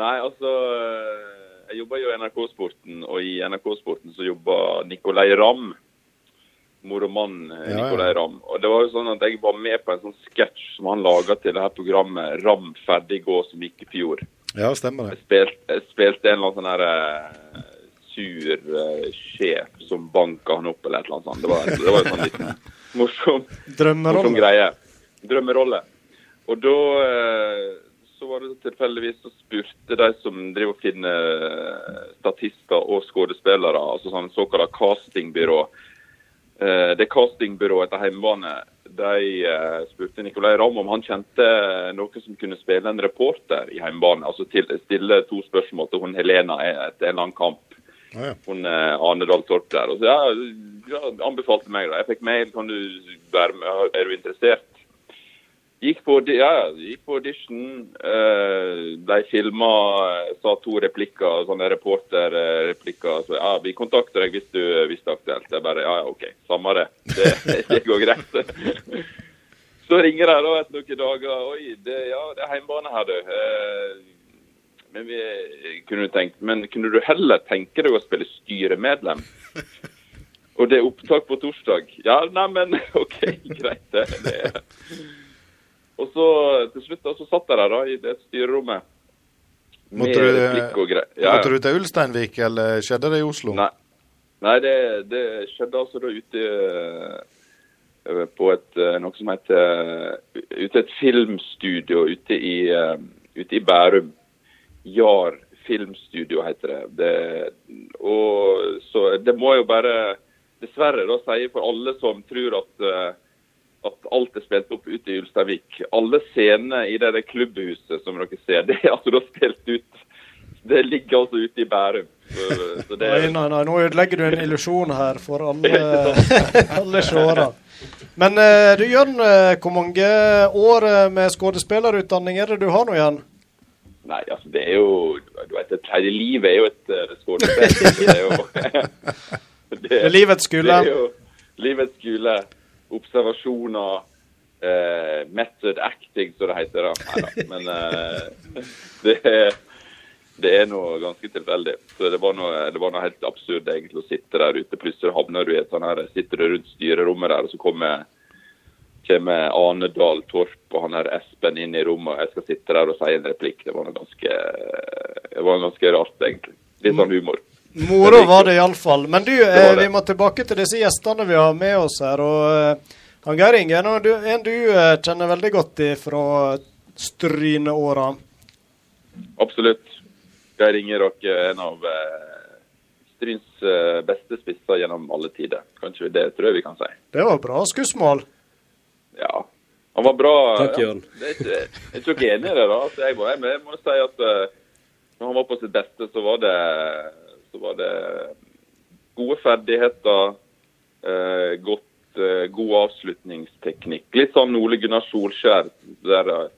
Nei, altså eh, Jeg jobber jo i NRK-sporten, og i NRK-sporten så jobber Nicolay Ramm. Mor og mann eh. Nicolay Ramm. Og det var jo sånn at jeg var med på en sånn sketsj som han laga til det her programmet Ram ferdig gå, som gikk i fjor. Ja, stemmer det. Jeg spilte, jeg spilte en eller annen sånn her eh, sur uh, sjef som banka han opp, eller et eller annet sånt. Det var, det var en sånn liten morsom morsom greie. Drømmerolle. Og da uh, så var det tilfeldigvis så spurte de som driver og finner statister og skuespillere, altså sånn såkalla castingbyrå. Eh, det castingbyrået til Heimebane de eh, spurte Nicolay Ramm om han kjente noen som kunne spille en reporter i Heimebane. Altså til, stille to spørsmål til hun Helena etter en eller annen kamp Ja, ja. hun eh, Arnedal Torp der. Og så ja, ja, anbefalte meg da. Jeg fikk mail, kan du være med, er du interessert? Gikk på, ja, gikk på audition. Eh, de filma, eh, sa to replikker, sånne reporterreplikker. Så ja, vi kontakter deg hvis du hvis det er aktuelt. Jeg bare ja, ja, OK, samme det. Det, det går greit. Så ringer de da etter noen dager. Oi, det, ja, det er heimbane her, du. Eh, men vi kunne tenkt, men kunne du heller tenke deg å spille styremedlem? Og det er opptak på torsdag. Ja, nei, men OK, greit. Det, det. Og så til slutt da, så satt jeg der da, i det styrerommet. Måtte du, ja. Ja, Måtte du til Ulsteinvik, eller skjedde det i Oslo? Nei, nei det, det skjedde altså da ute eh, på et eh, noe som heter Ute et filmstudio ute i, eh, ute i Bærum. Jar filmstudio heter det. det. Og så det må jo bare dessverre da si for alle som tror at eh, at alt er spilt opp ute i Ulsteinvik. Alle scenene i det det klubbhuset som dere ser, det er altså da spilt ut Det ligger altså ute i Bærum. Så, det, Nei, nei, nei, nå ødelegger du en illusjon her for alle, alle seere. Men eh, du Jørn, eh, hvor mange år eh, med skuespillerutdanning er det du har nå igjen? Nei, altså det er jo Du vet, et tredje liv er jo et uh, skuespill. Det er jo det, Det livets skole. Det er jo livets skole. Observasjoner. eh, method acting, som det heter. da. Neida, Men eh, det, er, det er noe ganske tilfeldig. Så det var, noe, det var noe helt absurd egentlig å sitte der ute. Plutselig havner du i et sånn her, sitter du rundt styrerommet der, og så kommer kommer Ane Dahl Torp og han her Espen inn i rommet, og jeg skal sitte der og si en replikk. Det var noe ganske, det var ganske rart, egentlig. Litt sånn humor. Moro var det iallfall. Men du, det det. vi må tilbake til disse gjestene vi har med oss her. og eh, han Geir Inge, er du, en du eh, kjenner veldig godt i fra Stryneåra. Absolutt. Geir Ingeråk er en av eh, Stryns eh, beste spisser gjennom alle tider. Kanskje det tror jeg vi kan si. Det var bra skussmål. Ja. Han var bra. Takk. Jørn. Ja. ikke, jeg er ikke enig i det. da. Altså, jeg, må, jeg, må- si at eh, når han var på sitt beste, så var det, så var det gode ferdigheter, eh, godt, eh, god avslutningsteknikk. Litt sånn Ole Gunnar Solskjær. der eh,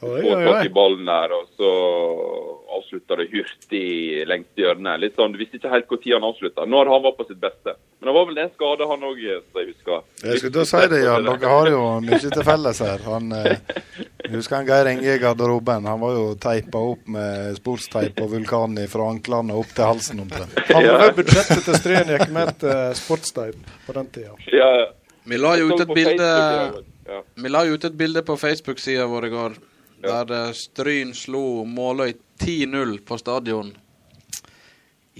Oi, Få oi, tak i ballen der, og så avslutta det hurtig lengst i hjørnet. Litt sånn, Du visste ikke helt når han avslutta. Når han var på sitt beste. Men det var vel en skade, han òg, som jeg husker. Jeg skulle til å si det, Jan. Dere har jo mye til felles her. Han, eh, jeg husker han Geir Inge i garderoben. Han var jo teipa opp med sportsteip og vulkan fra anklene opp til halsen omtrent. Han var ja. budsjettet til Stryn gikk med til sportsteip på den tida. Ja, ja. Vi la jo ut et bilde. Ja. Vi la ut et bilde på Facebook-sida vår i går, Ja. der eh, Stryn slo Måløy 10-0 på stadion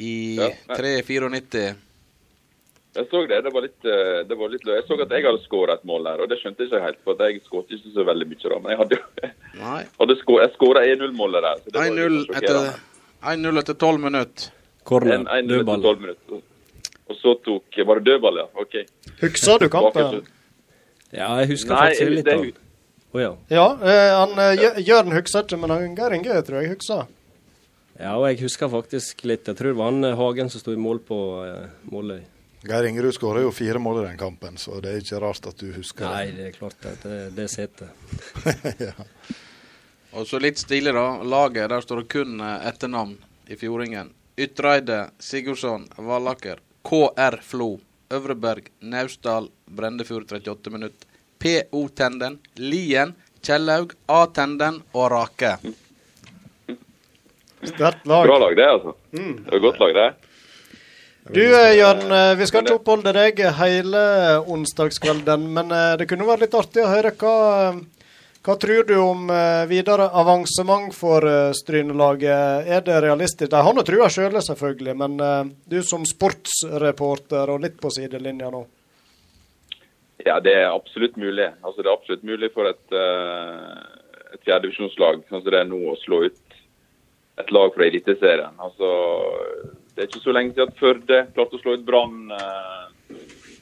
i Ja, 3-94. Jeg så det. Det var litt, eh, det var litt løy. Jeg så at jeg hadde skåra et mål der, og det skjønte jeg ikke helt. For at jeg skåret ikke så veldig mye da. Men jeg hadde jo Nei. hadde skåra 1-0-målet der. så det var 1-0 etter, etter 12 minutter. Corner. 1-0 etter Dødball. 12 minutter. Og så tok Var det dødball, ja? OK. Husker du kampen? Ja, jeg husker faktisk litt av Å ja. Ja, eh, han eh, Jørn husker ikke, men han Geir Inge tror jeg husker. Ja, og jeg husker faktisk litt. Jeg tror det var han eh, Hagen som sto i mål på eh, Måløy. Geir Ingerud skåra jo fire mål i den kampen, så det er ikke rart at du husker Nei, det er klart at det, det sitter. ja. Og så litt stilig, da. Laget, der står det kun eh, etternavn i Fjordingen. Ytreide, Sigurdsson, Vallaker, KR Flo, Øvreberg, Naustdal, Brendefjord 38 minutt, PO Tenden, Lien, Kjellaug, A Tenden og Rake. Sterkt lag. Bra lag, det, altså. Mm. Det var godt lag, det. Du eh, Jørn, eh, vi skal ikke oppholde deg hele onsdagskvelden, men eh, det kunne vært litt artig å høre hva eh, hva tror du om eh, videre avansement for eh, Strynelaget? Er det realistisk? De har nå trua selv, selvfølgelig, men eh, du som sportsreporter og litt på sidelinja nå. Ja, det er absolutt mulig. Altså, det er absolutt mulig for et, uh, et fjerdedivisjonslag sånn som det er nå, å slå ut et lag fra Eliteserien. Altså, det er ikke så lenge siden at Førde klarte å slå ut Brann. Uh,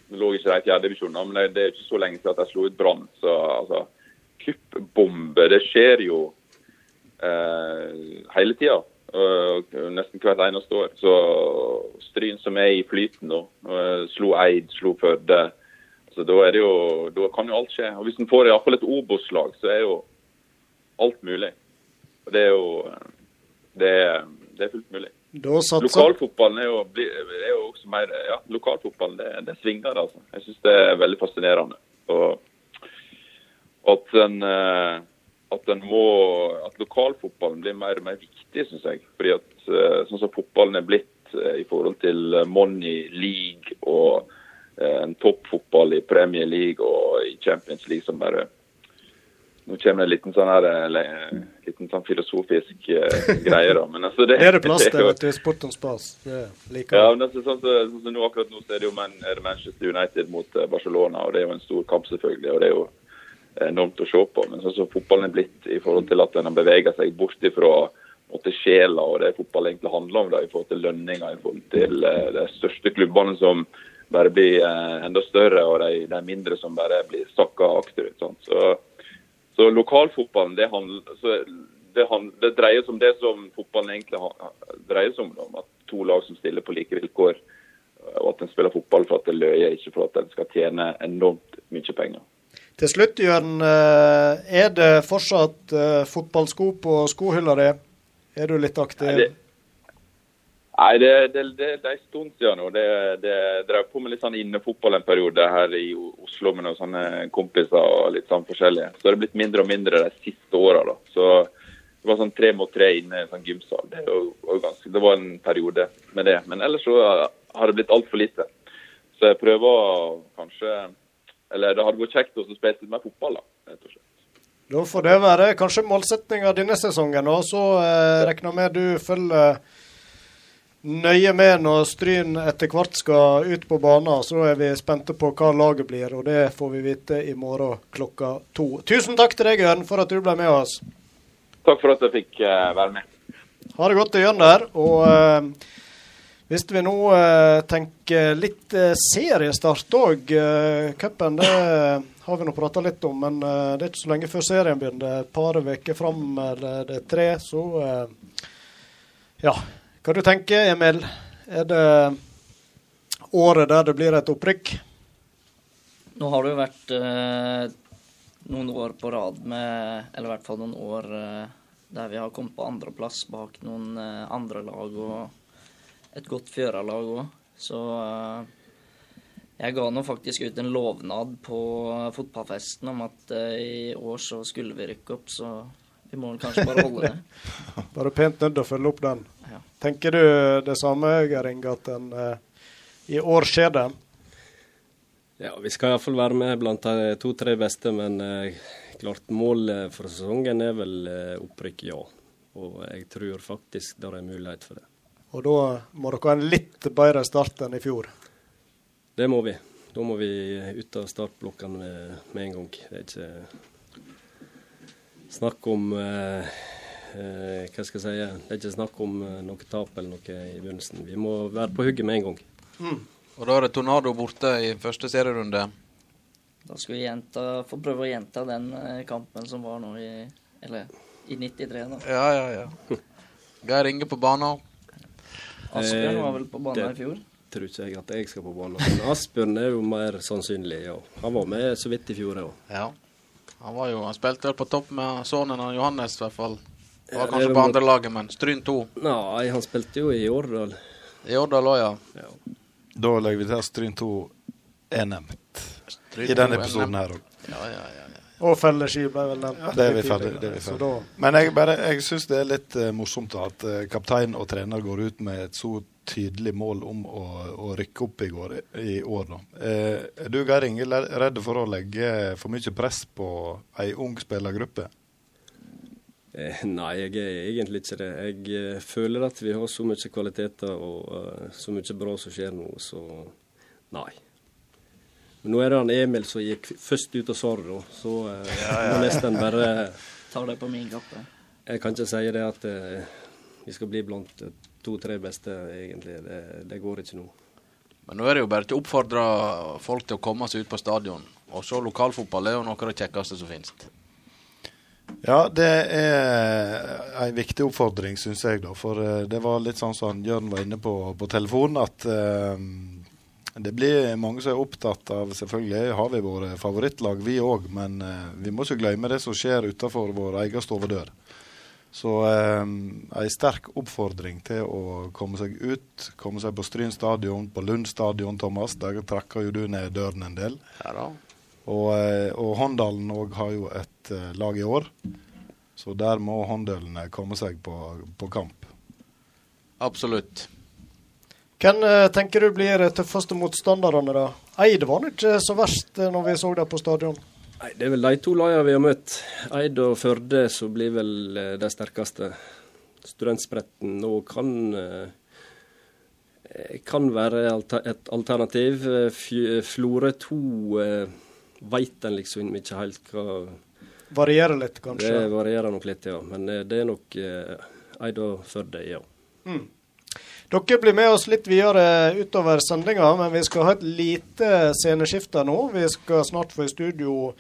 nå lå ikke de i fjerdedivisjon, men det, det er ikke så lenge siden at de slo ut Brann. Så altså, kuppbombe, det skjer jo uh, hele tida. Uh, nesten hvert eneste år. Så Stryn som er i flyten nå, uh, slo Eid, slo Førde. Så da, det jo, da kan jo alt skje. Og Hvis en får iallfall et Obos-lag, så er jo alt mulig. Og Det er jo det er, det er fullt mulig. Lokalfotballen er jo, er jo også mer Ja, lokalfotballen det, det svinger, altså. Jeg syns det er veldig fascinerende. Og at en eh, at en må At lokalfotballen blir mer og mer viktig, syns jeg. Fordi at eh, sånn som fotballen er blitt eh, i forhold til eh, Money League og eh, en toppfotball i Premier League og i Champions League som bare Nå kommer det en liten sånn her eh, liten sånn filosofisk eh, greie, da. Men altså det, er det plass til vet du, Sportens Spas. Det liker ja, men altså, sånn, så, så, så nå akkurat nå er det jo er Manchester United mot eh, Barcelona, og det er jo en stor kamp, selvfølgelig. og det er jo enormt å se på. Men sånn som fotballen er blitt i forhold til at den har beveget seg bort ifra måtte, sjela og det fotball egentlig handler om, da, i forhold til lønninger, i forhold til uh, de største klubbene som bare blir eh, enda større, og de, de mindre som bare blir sakka akterut. sant? Så, så lokalfotballen, det, handler, så det, handler, det dreier seg om det som fotballen egentlig dreier seg om. at To lag som stiller på like vilkår, og at en spiller fotball for at det løyer, ikke for at en skal tjene enormt mye penger. Til slutt, Jørn. eh, Er det fortsatt eh, fotballsko på skohylla di? Er du litt aktiv? Nei, det, nei, det, det, det, det er en stund siden nå. Det, det drev på med litt sånn innefotball en periode her i Oslo med noen sånne kompiser og litt sånn forskjellige. Så det er blitt mindre og mindre de siste åra, da. Så det var sånn tre mot tre inne i en sånn gymsal. Det, var ganske, det var en periode med det. Men ellers så har det blitt altfor lite. Så jeg prøver kanskje Eller det hadde vært kjekt å spille litt mer fotball, da. rett og slett. Da får det være kanskje målsettinga denne sesongen. Og så eh, regner jeg med du følger nøye med når Stryn etter hvert skal ut på banen. Så er vi spente på hva laget blir, og det får vi vite i morgen klokka to. Tusen takk til deg, Jørn, for at du ble med oss. Takk for at jeg fikk eh, være med. Ha det godt til Jørn der. Og eh, hvis vi nå eh, tenker litt seriestart òg. Cupen det har vi nå prata litt om, men det er ikke så lenge før serien begynner. Et par uker fram, eller det er tre, så Ja. Hva du tenker Emil? Er det året der det blir et opprykk? Nå har det jo vært eh, noen år på rad med Eller i hvert fall noen år eh, der vi har kommet på andreplass bak noen eh, andre lag og et godt Fjøra-lag òg. Så eh, jeg ga nå faktisk ut en lovnad på fotballfesten om at eh, i år så skulle vi rykke opp, så vi må kanskje bare holde det. Bare pent nødt til å følge opp den. Tenker du det samme, Gering, at en, eh, i år skjer det? Ja, vi skal iallfall være med blant de to-tre beste, men eh, klart målet for sesongen er vel eh, opprykk, ja. Og jeg tror faktisk det er mulighet for det. Og da må dere ha en litt bedre start enn i fjor. Det må vi. Da må vi ut av startblokkene med, med en gang. Det er ikke snakk om eh, Hva skal jeg si? Det er ikke snakk om eh, noe tap eller noe i begynnelsen. Vi må være på hugget med en gang. Og da er det Tornado borte i første serierunde. Da skal vi gjenta, få prøve å gjenta den eh, kampen som var nå i Eller i 93, da. Ja, ja, ja. Geir Inge på banen. Asbjørn var vel på banen det- i fjor. Tror ikke jeg at jeg skal på banen. Men Asbjørn er jo mer sannsynlig, ja. Han var med så vidt i fjor, òg. Ja. Han, var jo, han spilte vel på topp med sønnen av Johannes, i hvert fall. Ja, Var kanskje er på andre laget, men Stryn 2. Nei, han spilte jo i Årdal. I Årdal òg, ja. Ja. Da legger vi til at Stryn 2 er nevnt Stryn i denne 2 episoden her òg. Ja, ja, ja, ja. Og felleski ble vel nevnt. Det er vi ferdig. Det er vi Så ferdig. Men jeg, bare- jeg syns det er litt uh, morsomt at uh, kaptein og trener går ut med et så tydelig mål om å, å rykke opp i, går, i år. Eh, er du Geir Inge redd for å legge for mye press på ei ung spillergruppe? Eh, Nei, jeg er egentlig ikke det. Jeg eh, føler at vi har så mye kvaliteter og eh, så mye bra som skjer nå, så nei. Men nå er det han Emil som gikk først ut og sa det, da. Så eh, må nesten bare Tar det på min kappe. Jeg kan ikke si det at vi skal bli blant to-tre beste, egentlig. Det, det går ikke nå. Men nå er det jo bare til å oppfordre folk til å komme seg ut på stadion. Og så lokalfotball er jo noe av det kjekkeste som finnes. Ja, det er en viktig oppfordring, syns jeg. da, For eh, det var litt sånn som Jørn var inne på på telefonen, at uh, det blir mange som er opptatt av Selvfølgelig har vi våre favorittlag, vi òg, men uh, vi må ikke glemme det som skjer utenfor vår egen stovedør. Så eh, en sterk oppfordring til å komme seg ut. Komme seg på Stryn stadion, på Lund stadion, Thomas. Der trakker jo du ned døren en del. Ja da. Og, eh, og Håndalen òg har jo et eh, lag i år. Så der må håndølene komme seg på, på kamp. Absolutt. Hvem eh, tenker du blir de tøffeste motstanderne, da? Eid var nå ikke så verst eh, når vi så dem på stadion. Nei, Det er vel de to lagene vi har møtt. Eid og Førde som blir vel eh, de sterkeste. Studentspretten nå kan eh, kan være et alternativ. Eh, Florø 2 eh, veit en liksom ikke helt hva Varierer litt, kanskje. Det varierer nok litt, ja. Men eh, det er nok eh, Eid og Førde, ja. Dere blir med oss litt videre utover sendinga, men vi skal ha et lite sceneskifte nå. Vi skal snart få i studio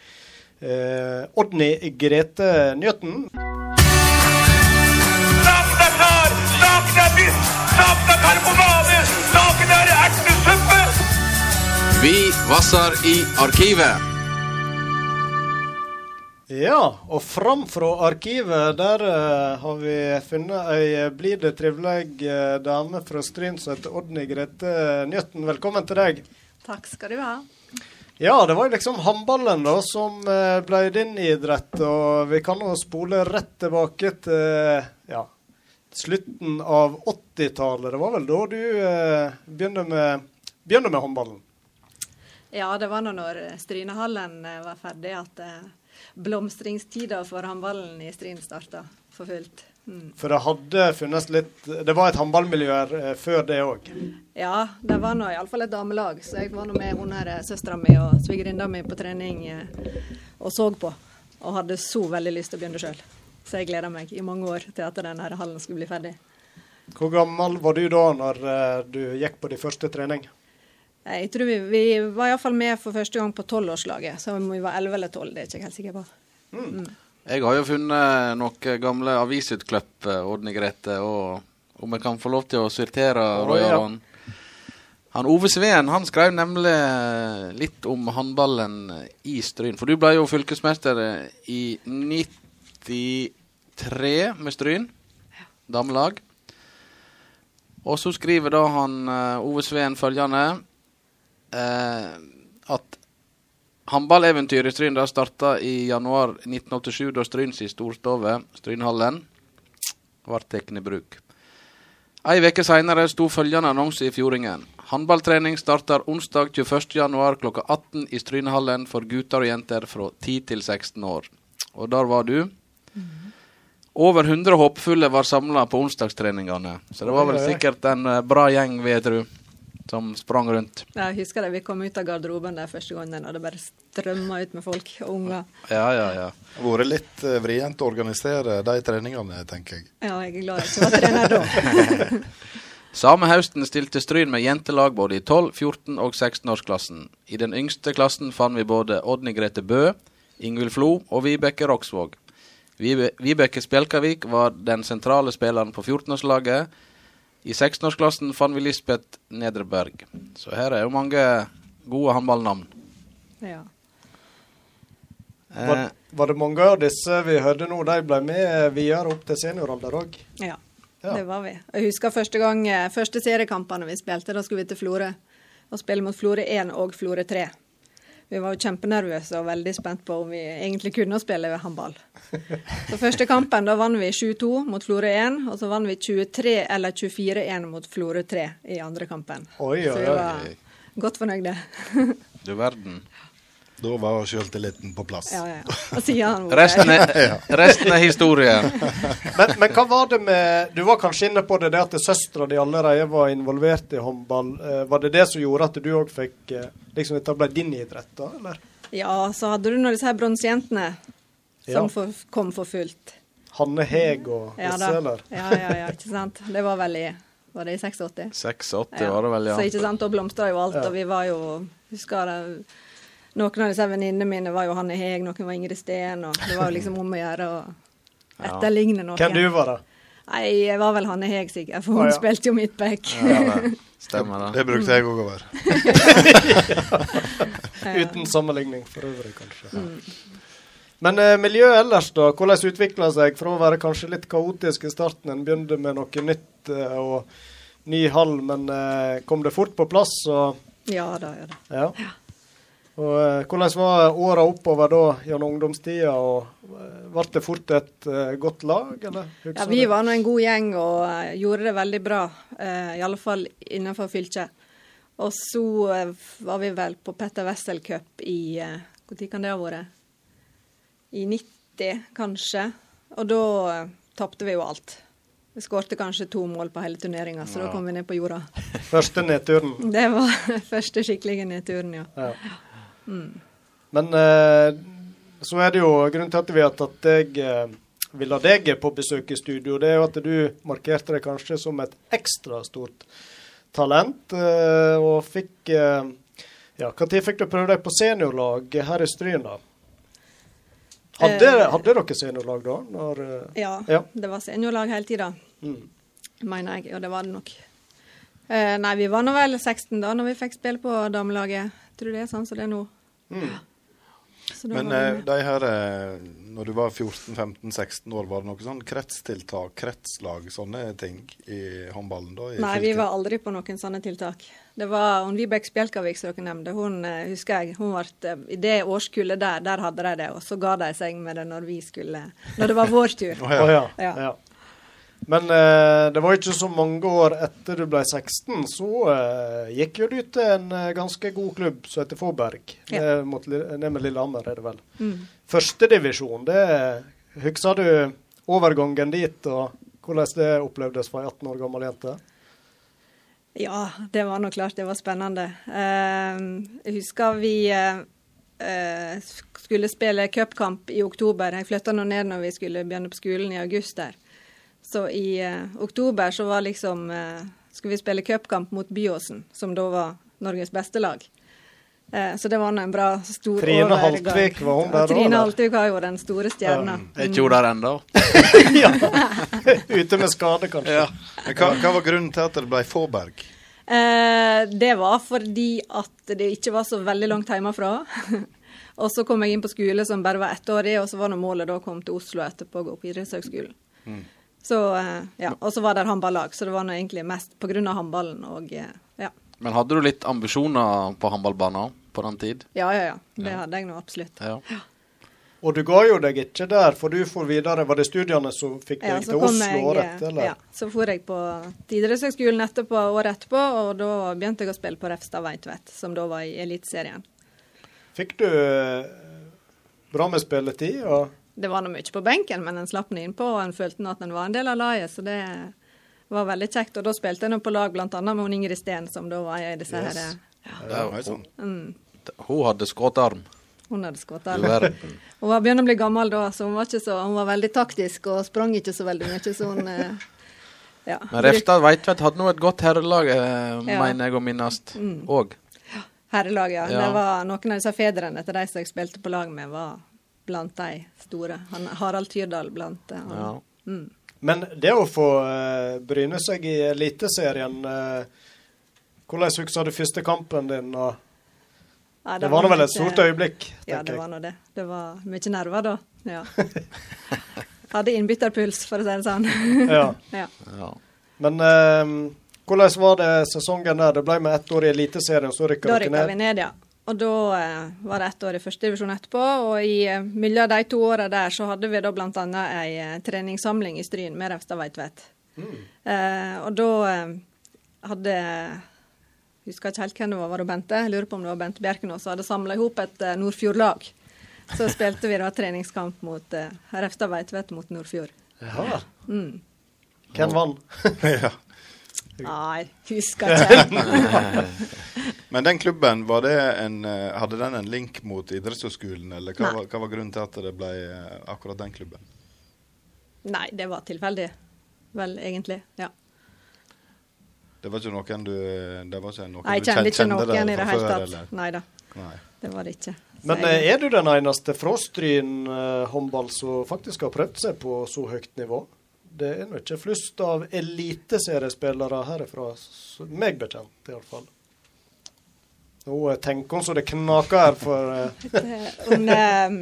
eh, Odny Grete Njøten. Karbonade! Saken er! Vi vasser i arkivet. Ja, og fram fra arkivet, der uh, har vi funnet ei blid, trivelig uh, dame fra Stryn som heter Odny Grete Njøtten. Velkommen til deg. Takk skal du ha. Ja, det var liksom håndballen da som uh, ble din idrett, og vi kan jo spole rett tilbake til ja, slutten av 80-tallet. Det var vel da du begynte, med, begynte med håndballen? Ja, det var nå når Strynehallen eh, var ferdig at blomstringstida for håndballen i Stryn starta for fullt. Mm. For det hadde funnes litt Det var et håndballmiljø her eh, før det òg. Ja, det var nå iallfall et damelag, så jeg var nå med hun her eh, søstera mi og svigerinna mi på trening eh, og så på. Og hadde så veldig lyst til å begynne sjøl. Så jeg gleda meg i mange år til at denne hallen skulle bli ferdig. Hvor gammel var du da når du gikk på de første trening? Jeg tror vi, vi var iallfall med for første gang på tolvårslaget, så om vi var elleve eller tolv, det er jeg ikke helt sikker på. Jeg har jo funnet noen gamle avisutklipp, eh, Grete, og om jeg kan få lov til å sortere Roy ja. Han Ove Sveen han skrev nemlig litt om håndballen i Stryn. For du ble jo fylkesmester i 93 med Stryn, damelag. Og så skriver da han eh, Ove Sveen følgende eh, at Håndballeventyret i Stryn starta i januar 1987, da Stryn si storstove, Strynhallen, ble tatt i bruk. Ei uke seinere sto følgende annonse i Fjordingen. Håndballtrening starter onsdag 21. januar klokka 18 i Strynehallen for gutter og jenter fra 10 til 16 år. Og der var du. Over 100 håpefulle var samla på onsdagstreningene, så det var vel sikkert en eh, bra gjeng, vil jeg tro, som sprang rundt. Jeg husker det, vi kom ut av garderoben der første gangen, og det bare strømma ut med folk og unger. Ja, ja, ja. Det har vært litt eh, vrient å organisere de treningene, tenker jeg. Ja, jeg er glad jeg ikke var trener da. Samme høsten stilte Stryn med jentelag både i 12-, 14- og 16-årsklassen. I den yngste klassen fant vi både Odny Grete Bø, Ingvild Flo og Vibeke Roksvåg. Vibe, Vibeke Spjelkavik var den sentrale spilleren på 14-årslaget. I 16-årsklassen fant vi Lisbeth Nedreberg. Så her er jo mange gode håndballnavn. Ja. Var, Eh, var det mange av disse vi hørte nå, de ble med videre opp til senioralder òg? Ja, Ja. det var vi. Jeg husker første gang, eh, første seriekampene vi spilte, da skulle vi til Florø og spille mot Florø 1 og Florø 3. Vi var jo kjempenervøse og veldig spent på om vi egentlig kunne spille håndball. Så første kampen, da vant vi 7-2 mot Florø 1, og så vant vi 23 eller 24-1 mot Florø 3 i andre kampen. Oi, Så oi, vi var godt fornøyde. du verden. Da var sjøltilliten på plass. Ja, ja. siden Resten er, resten er historie. Men, men hva var det med Du var kanskje inne på det, det at søstera di allerede var involvert i håndball. Eh, var det det som gjorde at du òg fikk eh, liksom Dette ble din idrett, da? Eller? Ja, så hadde du nå disse her bronsejentene som Ja. for, kom for fullt. Hanne Heg og disse, eller? Ja, ja, ja, ikke sant. Det var vel i Var det i 86? 86 var det vel, ja. Så ikke sant, da blomstra jo alt, Ja. og vi var jo Husker det Noen av disse venninnene mine var jo Hanne Heg, noen var Ingrid Steen, og det var jo liksom om å gjøre å etterligne noen. Hvem du var da? Nei, jeg var vel Hanne Heg, sikkert, for hun hun ja. spilte jo midtback. ja stemmer det. Det brukte jeg òg å være. Uten sammenligning for øvrig, kanskje. Men eh, miljøet ellers, da? Hvordan utvikla seg fra å være kanskje litt kaotisk i starten? En begynte med noe nytt eh, og ny hall, men eh, kom det fort på plass? Og, Ja da, ja da. ja. Og eh, Hvordan var åra oppover da gjennom ungdomstida? og eh, Ble det fort et uh, godt lag, eller? Ja, vi var nå en god gjeng og uh, gjorde det veldig bra, uh, i alle fall innenfor fylket. Og så var vi vel på Petter Wessel Cup i Når kan det ha vært? I 90, kanskje. Og da uh, tapte vi jo alt. Vi skårte kanskje to mål på hele turneringa, så da kom vi ned på jorda. Første nedturen. Det var første skikkelige nedturen, ja. Ja. Men eh, så er det jo grunnen til at vi har tatt deg eh, vil ha deg på besøk i studio, det er jo at du markerte deg kanskje som et ekstra stort talent. eh, og fikk eh, Ja, når fikk du prøve deg på seniorlag her i Stryn, da? Hadde, Eh. hadde dere seniorlag da? Når, eh, Ja, Ja. det var seniorlag hele tida, mm. mener jeg. Og det var det nok. Eh, nei, vi var nå vel 16 da når vi fikk spille på damelaget. Tror du det er sånn som det er nå? Mm. Men eh, de her eh, Når du var 14-15-16 år, var det noe sånn kretstiltak, kretslag, sånne ting i håndballen da? I Nei, vi var aldri på noen sånne tiltak. Det var hun Vibeke Spjelkavik som dere nevnte. Hun eh, husker jeg, hun ble, I det årskullet der, der hadde de det. Og så ga de seg med det når vi skulle Når det var vår tur. Å ja. ja. Ja. Men eh, det var ikke så mange år etter du ble 16, så eh, gikk jo du til en eh, ganske god klubb som heter Fåberg. Ja. Ned, mot, ned med Lillehammer, er det vel. Mm. Førstedivisjon, det Husker du overgangen dit, og hvordan det opplevdes for ei 18 år gammel jente? Ja, det var nå klart det var spennende. Eh, jeg husker vi eh, skulle spille cupkamp i oktober. Jeg flytta nå ned når vi skulle begynne på skolen i august der. Så i eh, oktober så var liksom eh, Skulle vi spille cupkamp mot Byåsen, som da var Norges beste lag. Eh, så det var nå en bra, stor Trine overgang. Haltvik, var hun der òg? Trine? Haltvik var jo den store stjerna. Er ikke hun der ennå? ja. Ute med skade, kanskje. Men hva, hva var grunnen til at det ble Fåberg? Eh, det var fordi at det ikke var så veldig langt hjemmefra. og så kom jeg inn på skole som bare var ettårig, og så var nå målet da å komme til Oslo etterpå og gå på idrettshøgskolen. Så, eh, ja, og så var det håndballag, så det var egentlig mest av håndballen og eh, ja. Men hadde du litt ambisjoner på håndballbanen på den tid? Ja, ja, ja. Det hadde jeg nå absolutt. Ja. Og du ga jo deg ikke der, for du for videre. Var det studiene som fikk deg ja, til Oslo jeg, året etter, eller? Ja, så for jeg på idrettshøgskolen etterpå, året etterpå, og da begynte jeg å spille på Refstad Veitvet, som da var i Eliteserien. Fikk du eh, bra med spilletid? Og Det var nå mye på benken, men en slapp nå innpå, og en følte at en var en del av laget, så det var veldig kjekt. Og da spilte en på lag bl.a. med hun Ingrid Steen, som da var i disse Yes. her Ja, oi, sånn. mm, Hun hadde skråtarm. Hun hadde skutt Du der. Hun var begynner å bli gammel da, så hun var, ikke så, hun var veldig taktisk og sprang ikke så veldig mye, så hun eh, Ja. Men Refstad Veitvet hadde nå et godt herrelag, eh, Ja. mener jeg å minnes Mm. òg. Herrelag, ja. Ja. Det var noen av disse fedrene til de som jeg spilte på lag med, var blant de store. Han, Harald Tyrdal blant eh, han. Ja. Mm. Men det å få eh, bryne seg i Eliteserien eh, Hvordan husker du første kampen din? Og Ja, det var nå vel et stort øyeblikk, Ja, det jeg. var nå det. Det var mye nerver da. Ja. Hadde innbytterpuls, for å si det sånn. Ja. ja. Men eh, hvordan var det sesongen der? Det ble med ett år i Eliteserien, så rykka Da dere rykka vi ned. ned, ja. Og da eh, var det ett år i førstedivisjon etterpå. Og i eh, mellom de to åra der så hadde vi da bl.a. ei eh, treningssamling i Stryn med Refstad Veitvet. Eh, og da hadde jeg Husker ikke helt hvem det var, var det Bente? Jeg lurer på om det var Bente Bjerkenås som hadde samla i hop et Nordfjord-lag. Så spilte vi da treningskamp mot eh, Refstad Veitvet mot Nordfjord. Ja. Mm. Hvem vant? ja. Nei, husker ikke. Men den klubben, var det en, eh, hadde den en link mot idrettshøyskolen, eller hva var, hva var grunnen til at det ble eh, akkurat den klubben? Nei, det var tilfeldig. Vel, egentlig. Ja. Det var ikke noen du Det var ikke noen Nei, jeg du kjente ikke noen i det hele tatt. Nei da, Nei. det var det ikke. Så Men jeg- eh, er du den eneste fra Stryn håndball som faktisk har prøvd seg på så høyt nivå? Det er nå ikke flust av eliteseriespillere herifra, meg bekjent iallfall. Nå eh, tenker hun så det knaker her for eh, Det- Om, ehm,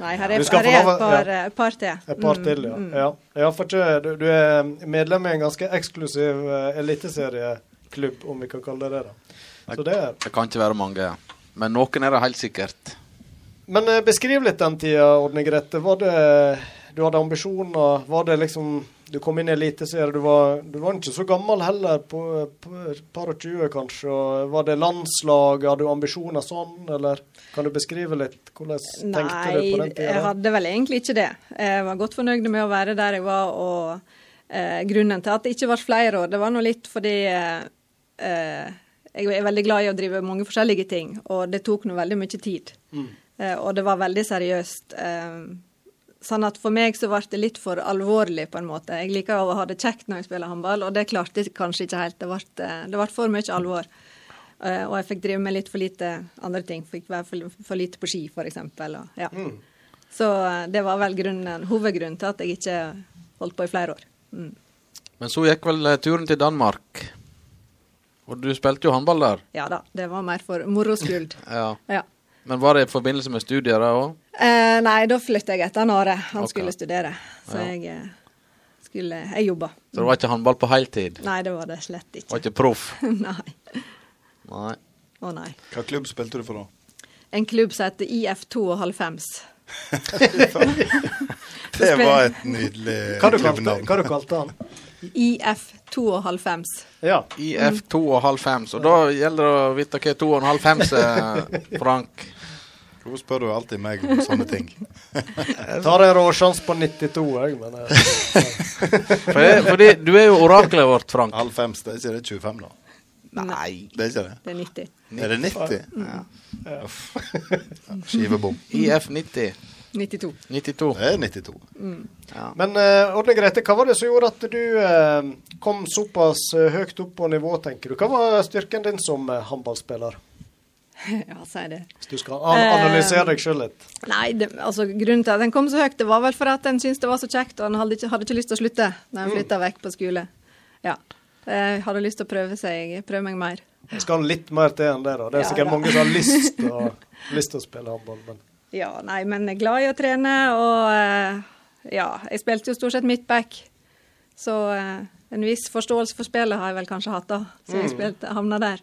nei, her er, det her er et par, ja. par til. et par Mm, til, ja. mm. ja. ja for ikke, du, du er medlem i en ganske eksklusiv uh, eliteserieklubb, om vi kan kalle det det. da. Så det er Det kan ikke være mange. Men noen er det helt sikkert. Men uh, beskriv litt den tida, Ordne Grete. Var det Du hadde ambisjoner? Var det liksom Du kom inn i Eliteserien, du var, du var ikke så gammel heller, på, på et par og tjue kanskje. og Var det landslag? Hadde du ambisjoner sånn, eller kan du beskrive litt? Hvordan tenkte du på den tida? jeg hadde vel egentlig ikke det. Jeg var godt fornøyd med å være der jeg var, og eh, grunnen til at det ikke ble flere år, det var nå litt fordi eh, eh, jeg er veldig glad i å drive mange forskjellige ting, og det tok nå veldig mye tid. Mm. Eh, og det var veldig seriøst. Eh, sånn at for meg så ble det litt for alvorlig, på en måte. Jeg liker å ha det kjekt når jeg spiller håndball, og det klarte jeg kanskje ikke helt. Det ble, eh, det ble for mye alvor. Eh, og jeg fikk drive med litt for lite andre ting. Fikk være for, for lite på ski, f.eks. Ja. Mm. Så eh, det var vel grunnen, hovedgrunnen til at jeg ikke holdt på i flere år. Mm. Men så gikk vel turen til Danmark. Og du spilte jo håndball der. Ja da, det var mer for moro skyld. Ja. Ja. Men var det i forbindelse med studier da òg? Eh, nei, da flytta jeg etter Are. Han okay. skulle studere. Så Ja. jeg eh, skulle Jeg jobba. Så det var ikke håndball på heltid? Nei, det var det slett ikke. Var ikke. proff? nei. Nei. Å nei. Hva klubb spilte du for da? En klubb som heter IF92. Det var et nydelig Hva du kalte, du han? IF92. Ja. IF 2,5, Og da gjelder det å vite hva 2,5 er, Frank. Hvorfor spør du alltid meg om sånne ting? Tar en råsjanse på 92, jeg, men eh, For fordi du er jo oraklet vårt, Frank. Halv fem, det er ikke det 25 da? Nei. Det er ikke det? Det er 90. Er det 90? Ja. Skivebom. IF 90. 92. 92. Det er 92. Men uh, Ådne Grete, hva var det som gjorde at du uh, kom såpass eh, høyt opp på nivå, tenker du? Hva var styrken din som uh, håndballspiller? Ja, si det. Hvis du skal an analysere deg sjøl litt. Nei, det, altså grunnen til at den kom så høyt, det var vel for at en syntes det var så kjekt, og en hadde ikke, hadde ikke lyst til å slutte når en flytta vekk på skole. Ja. Jeg hadde lyst til å prøve seg, prøve meg mer. Jeg skal litt mer til enn det, da. Det er Ja, sikkert da. mange som har lyst til å, lyst til å spille håndball, men Ja, nei, men jeg er glad i å trene, og eh, ja, jeg spilte jo stort sett midtback. Så eh, en viss forståelse for spillet har jeg vel kanskje hatt, da, så jeg spilte, havna der.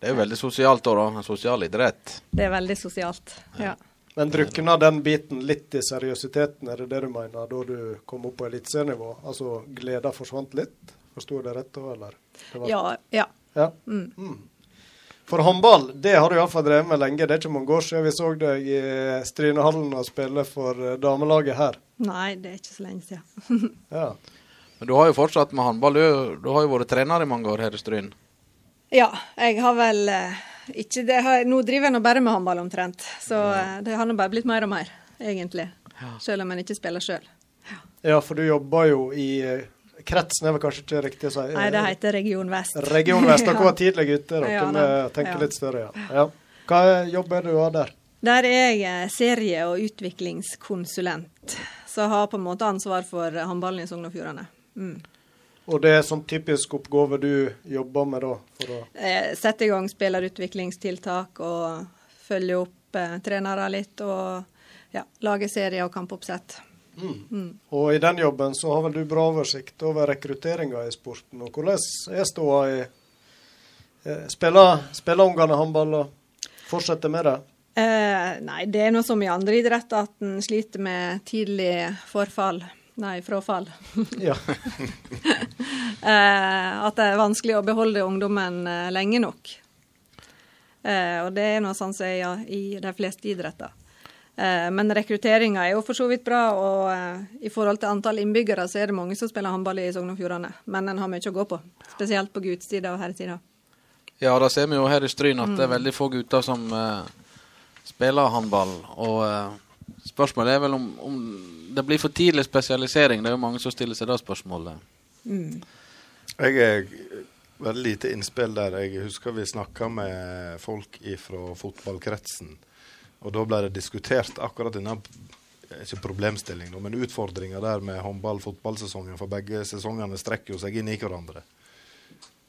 Det er jo veldig sosialt òg, da. En sosial idrett. Det er veldig sosialt. Ja. Men drukna den biten litt i seriøsiteten, er det det du mener, da du kom opp på eliteserienivå? Altså gleda forsvant litt? Forsto jeg det rett da, eller? Det var- Ja. ja. Ja. Mm. Mm. For håndball, det har du iallfall drevet med lenge. Det er ikke mange år siden vi så deg i Strynehallen og spille for eh, damelaget her. Nei, det er ikke så lenge siden. Ja. Men du har jo fortsatt med håndball. Du, du har jo vært trener i mange år her i Stryn. Ja, jeg har vel eh, ikke det har, Nå driver jeg nå bare med håndball omtrent, så ja. det har nå bare blitt mer og mer, egentlig. Selv om en ikke spiller sjøl. Ja, for du jobber jo i eh, Kretsen er vel kanskje ikke riktig å si? Nei, det heter Region Vest. Region Vest. Dere var tidlig ute, dere, Ja, da. å tenke Ja. litt større. Ja. Hva jobb er det du har der? Der er jeg eh, serie- og utviklingskonsulent. Så har på en måte ansvar for eh, håndballen i Sogn og Fjordane. Mm. Og det er sånn typisk oppgave du jobber med da? For å Eh, Sette i gang spillerutviklingstiltak og følge opp eh, trenere litt. Og ja, lage serier og kampoppsett. Og i den jobben så har vel du bra oversikt over rekrutteringa i sporten. Og hvordan er ståa i eh, Spiller, spiller ungene håndball og fortsetter med det? Eh, nei, det er noe som i andre idretter at en sliter med tidlig forfall. Nei, frafall. Ja. eh, at det er vanskelig å beholde ungdommen eh, lenge nok. Eh, og det er noe sånn som er i de fleste idretter. Eh, men rekrutteringa er jo for så vidt bra, og eh, i forhold til antall innbyggere så er det mange som spiller håndball i Sogn og Fjordane. Men en har mye å gå på, spesielt på gutesida og herresida. Ja, da ser vi jo her i Stryn at det er veldig få gutter som uh, spiller håndball. Og uh, spørsmålet er vel om, om det blir for tidlig spesialisering. Det er jo mange som stiller seg det spørsmålet. Jeg er veldig lite innspill der. Jeg husker vi snakka med folk fra fotballkretsen. Og da ble det diskutert akkurat denne ikke problemstilling, men utfordringa der med håndball-fotballsesongen. For begge sesongene strekker jo seg inn i hverandre.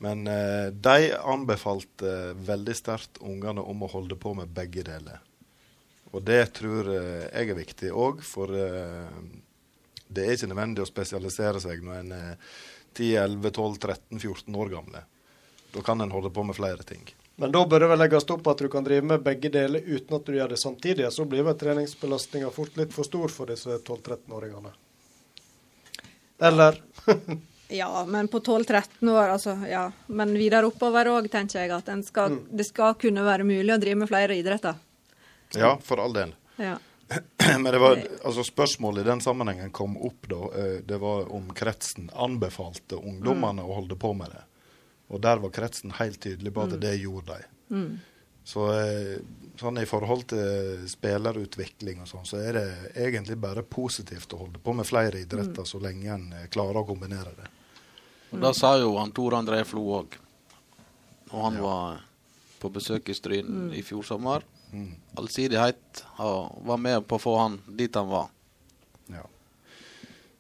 Men eh, de anbefalte veldig sterkt ungene om å holde på med begge deler. Og det tror eh, jeg er viktig òg, for eh, det er ikke nødvendig å spesialisere seg når en er 10-11-12-13-14 år gamle. Da kan en holde på med flere ting. Men da bør det vel legges opp at du kan drive med begge deler uten at du gjør det samtidig. Så blir vel treningsbelastninga fort litt for stor for disse 12-13-åringene. Eller? Ja, men på 12-13 år, altså. Ja. Men videre oppover òg, tenker jeg at en skal, det skal kunne være mulig å drive med flere idretter. Ja, for all del. Ja. Men det var, altså spørsmålet i den sammenhengen kom opp da. eh, Det var om kretsen anbefalte ungdommene å holde på med det. Og der var kretsen helt tydelig på at det gjorde de. Så eh, sånn i forhold til spillerutvikling og sånn, så er det egentlig bare positivt å holde på med flere idretter så lenge en eh, klarer å kombinere det. Og Det sa jo han Tor André Flo òg. Og han var på besøk i Stryn i fjor sommer. Allsidighet og var med på å få han dit han var. Ja.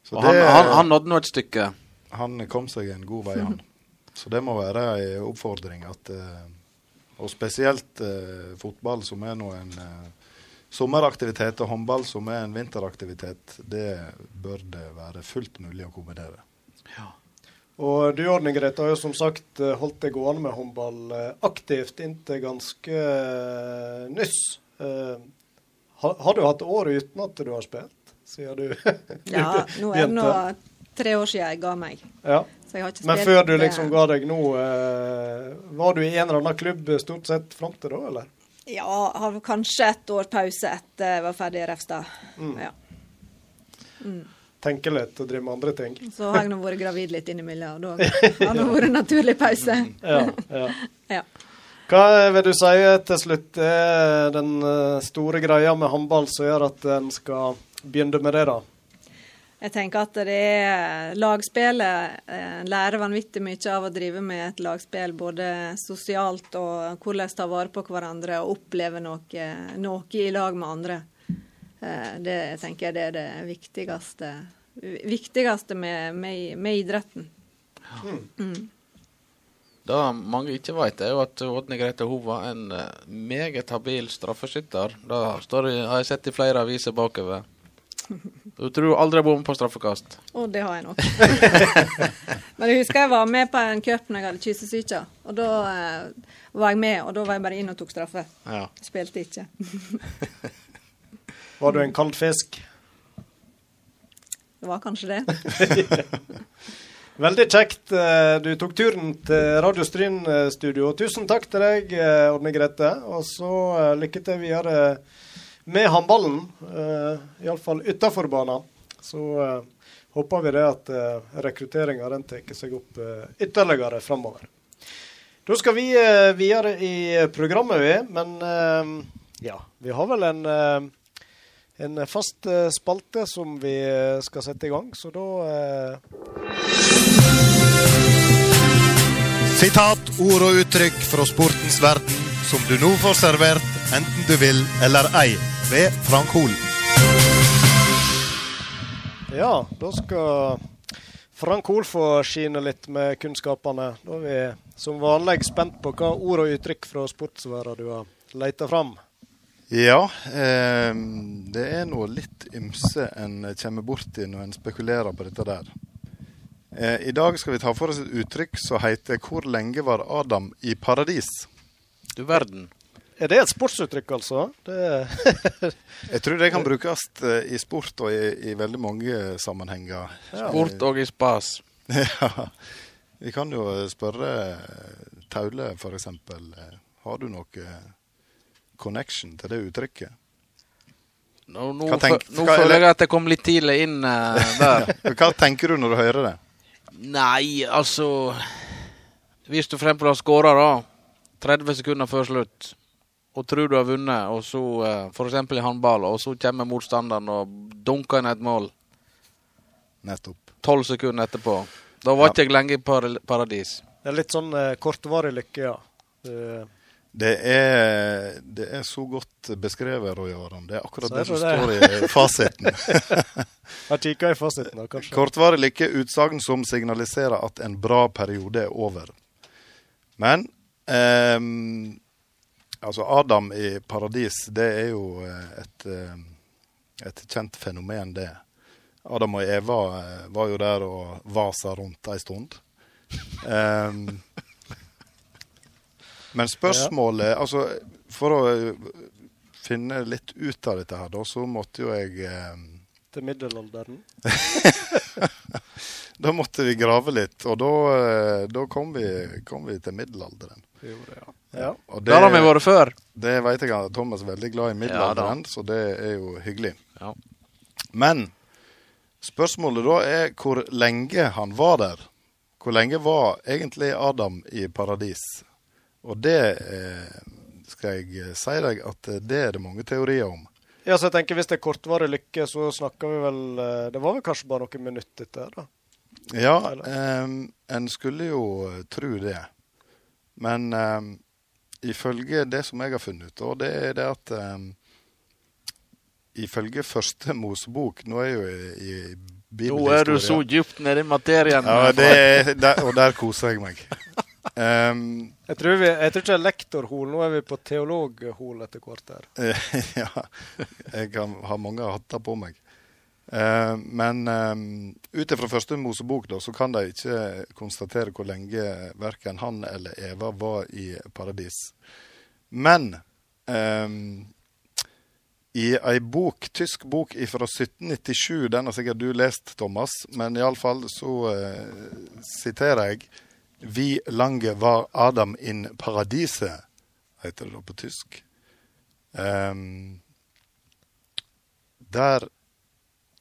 Så Og han, han, han nådde nå et stykke. han kom seg en god vei, han. Så det må være en oppfordring at eh, Og spesielt eh, fotball, som er nå en eh, sommeraktivitet, og håndball, som er en vinteraktivitet, det bør det være fullt mulig å kombinere. Ja. Og du Ordning Grete, har jo som sagt holdt deg gående med håndball aktivt inntil ganske nyss. Har, har du hatt år uten at du har spilt, sier du ja, nå er det nå tre år siden jeg ga meg. Ja. Så jeg har ikke Men før du liksom ga deg nå, eh, var du i en eller annen klubb stort sett fram til da, eller? Ja, har kanskje et år pause etter jeg var ferdig i Refstad. Mm. Ja. Tenke litt og drive med andre ting? Så har jeg nå vært gravid litt innimellom, og da har det vært naturlig pause. Ja, ja. Ja. Hva vil du si til slutt er den eh, store greia med håndball som gjør at en skal begynne med det, da? Jeg tenker at det er lagspillet en lærer vanvittig mye av å drive med et lagspill, både sosialt og hvordan ta vare på hverandre og oppleve noe, noe i lag med andre. Det Det tenker jeg det er det viktigste, viktigste med, med, med idretten. Det mange ikke vet, er jo at Ådne Grete hun var en eh, meget habil straffeskytter. Det har jeg sett i flere aviser bakover. Du tror aldri har bommet på straffekast. Og det har jeg nok. Men jeg husker jeg var med på en cup når jeg hadde kyssesyke. Og da eh, var jeg med, og da var jeg bare inn og tok straffe. Ja. Spilte ikke. Var du en kald fisk? Det var kanskje det. Veldig kjekt. eh, Du tok turen til Radio Stryn-studio. Tusen takk til deg, Ordne Grete. Og så eh, lykke til videre med håndballen, uh, iallfall utafor banen. Så uh, håper vi det at uh, rekrutteringa tar seg opp uh, ytterligere framover. Da skal vi uh, videre i programmet, vi. Men eh, ja, vi har vel en eh, en fast eh, spalte som vi eh, skal sette i gang. Så da eh, Sitat, ord og uttrykk fra sportens verden som du nå får servert, enten du vil eller ei, ved Frank Hol. Ja, da skal Frank Hol få skine litt med kunnskapene. Da er vi som vanlig spent på hva ord og uttrykk fra sportsverden du har leita fram. Ja, eh, det er noe litt ymse en kommer borti når en spekulerer på dette der. Eh, I dag skal vi ta for oss et uttrykk som heter 'Hvor lenge var Adam i paradis'? Du verden. Er det et sportsuttrykk, altså? Det, Jeg tror det kan brukes eh, i sport og i, i veldig mange sammenhenger. Sport og i spas. Ja. Vi kan jo spørre eh, Taule, f.eks. Har du noe eh, connection til det uttrykket? Nå, nå, tenk- nå hva- føler jeg at jeg kom litt tidlig inn uh, der. Hva tenker du når du hører det? Nei, altså Hvis du fremfor for å da 30 sekunder før slutt, og tror du har vunnet, og så f.eks. for eksempel i håndball, og så kommer motstanderen og dunker inn et mål Nettopp. 12 sekunder etterpå. Da var Ja. ikke jeg lenge i par paradis. det er litt sånn eh, kortvarig lykke, ja. Det, Det er, det er så godt beskrevet, Roy Aron. Det er akkurat Så det som står i fasiten. jeg kikka i fasiten, da, kanskje. Kortvarig lykke utsagn som signaliserer at en bra periode er over. Men ehm, altså Adam i paradis, det er jo eh, et, eh, et kjent fenomen, det. Adam og Eva eh, var jo der og vasa rundt ei stund. Um, men spørsmålet Altså, for å finne litt ut av dette her, da, så måtte jo jeg um, Til middelalderen. Da måtte vi grave litt, og da, da kom, vi, kom vi til middelalderen. Vi gjorde det, ja. ja. Og Der har vi vært før. det vet jeg at Thomas er veldig glad i middelalderen, så det er jo hyggelig. Ja. Men spørsmålet da er hvor lenge han var der. Hvor lenge var egentlig Adam i paradis? Og det eh, skal jeg si deg at det er det mange teorier om. Ja, så jeg tenker Hvis det er kortvarig lykke, så snakker vi vel eh, Det var vel kanskje bare noen minutter etter? da? Ja, eh, en skulle jo tro det. Men um, ifølge det som jeg har funnet ut, og det er det at um, Ifølge første Mosebok Nå er jeg jo i, i Nå er du så dypt nede i materien. Ja, det er, der, og der koser jeg meg. Um, Jeg tror, vi, jeg tror ikke det er lektorhol, nå er vi på teologhol etter hvert her. Ja, jeg har ha mange hatter på meg. Eh, men eh, ut ifra første Mosebok da, så kan de ikke konstatere hvor lenge verken han eller Eva var i paradis. Men eh, i ei bok, tysk bok fra 1797, den har sikkert du lest, Thomas, men iallfall så eh, siterer jeg Vi lange var Adam in Paradise? heter det da på tysk. Ehm, der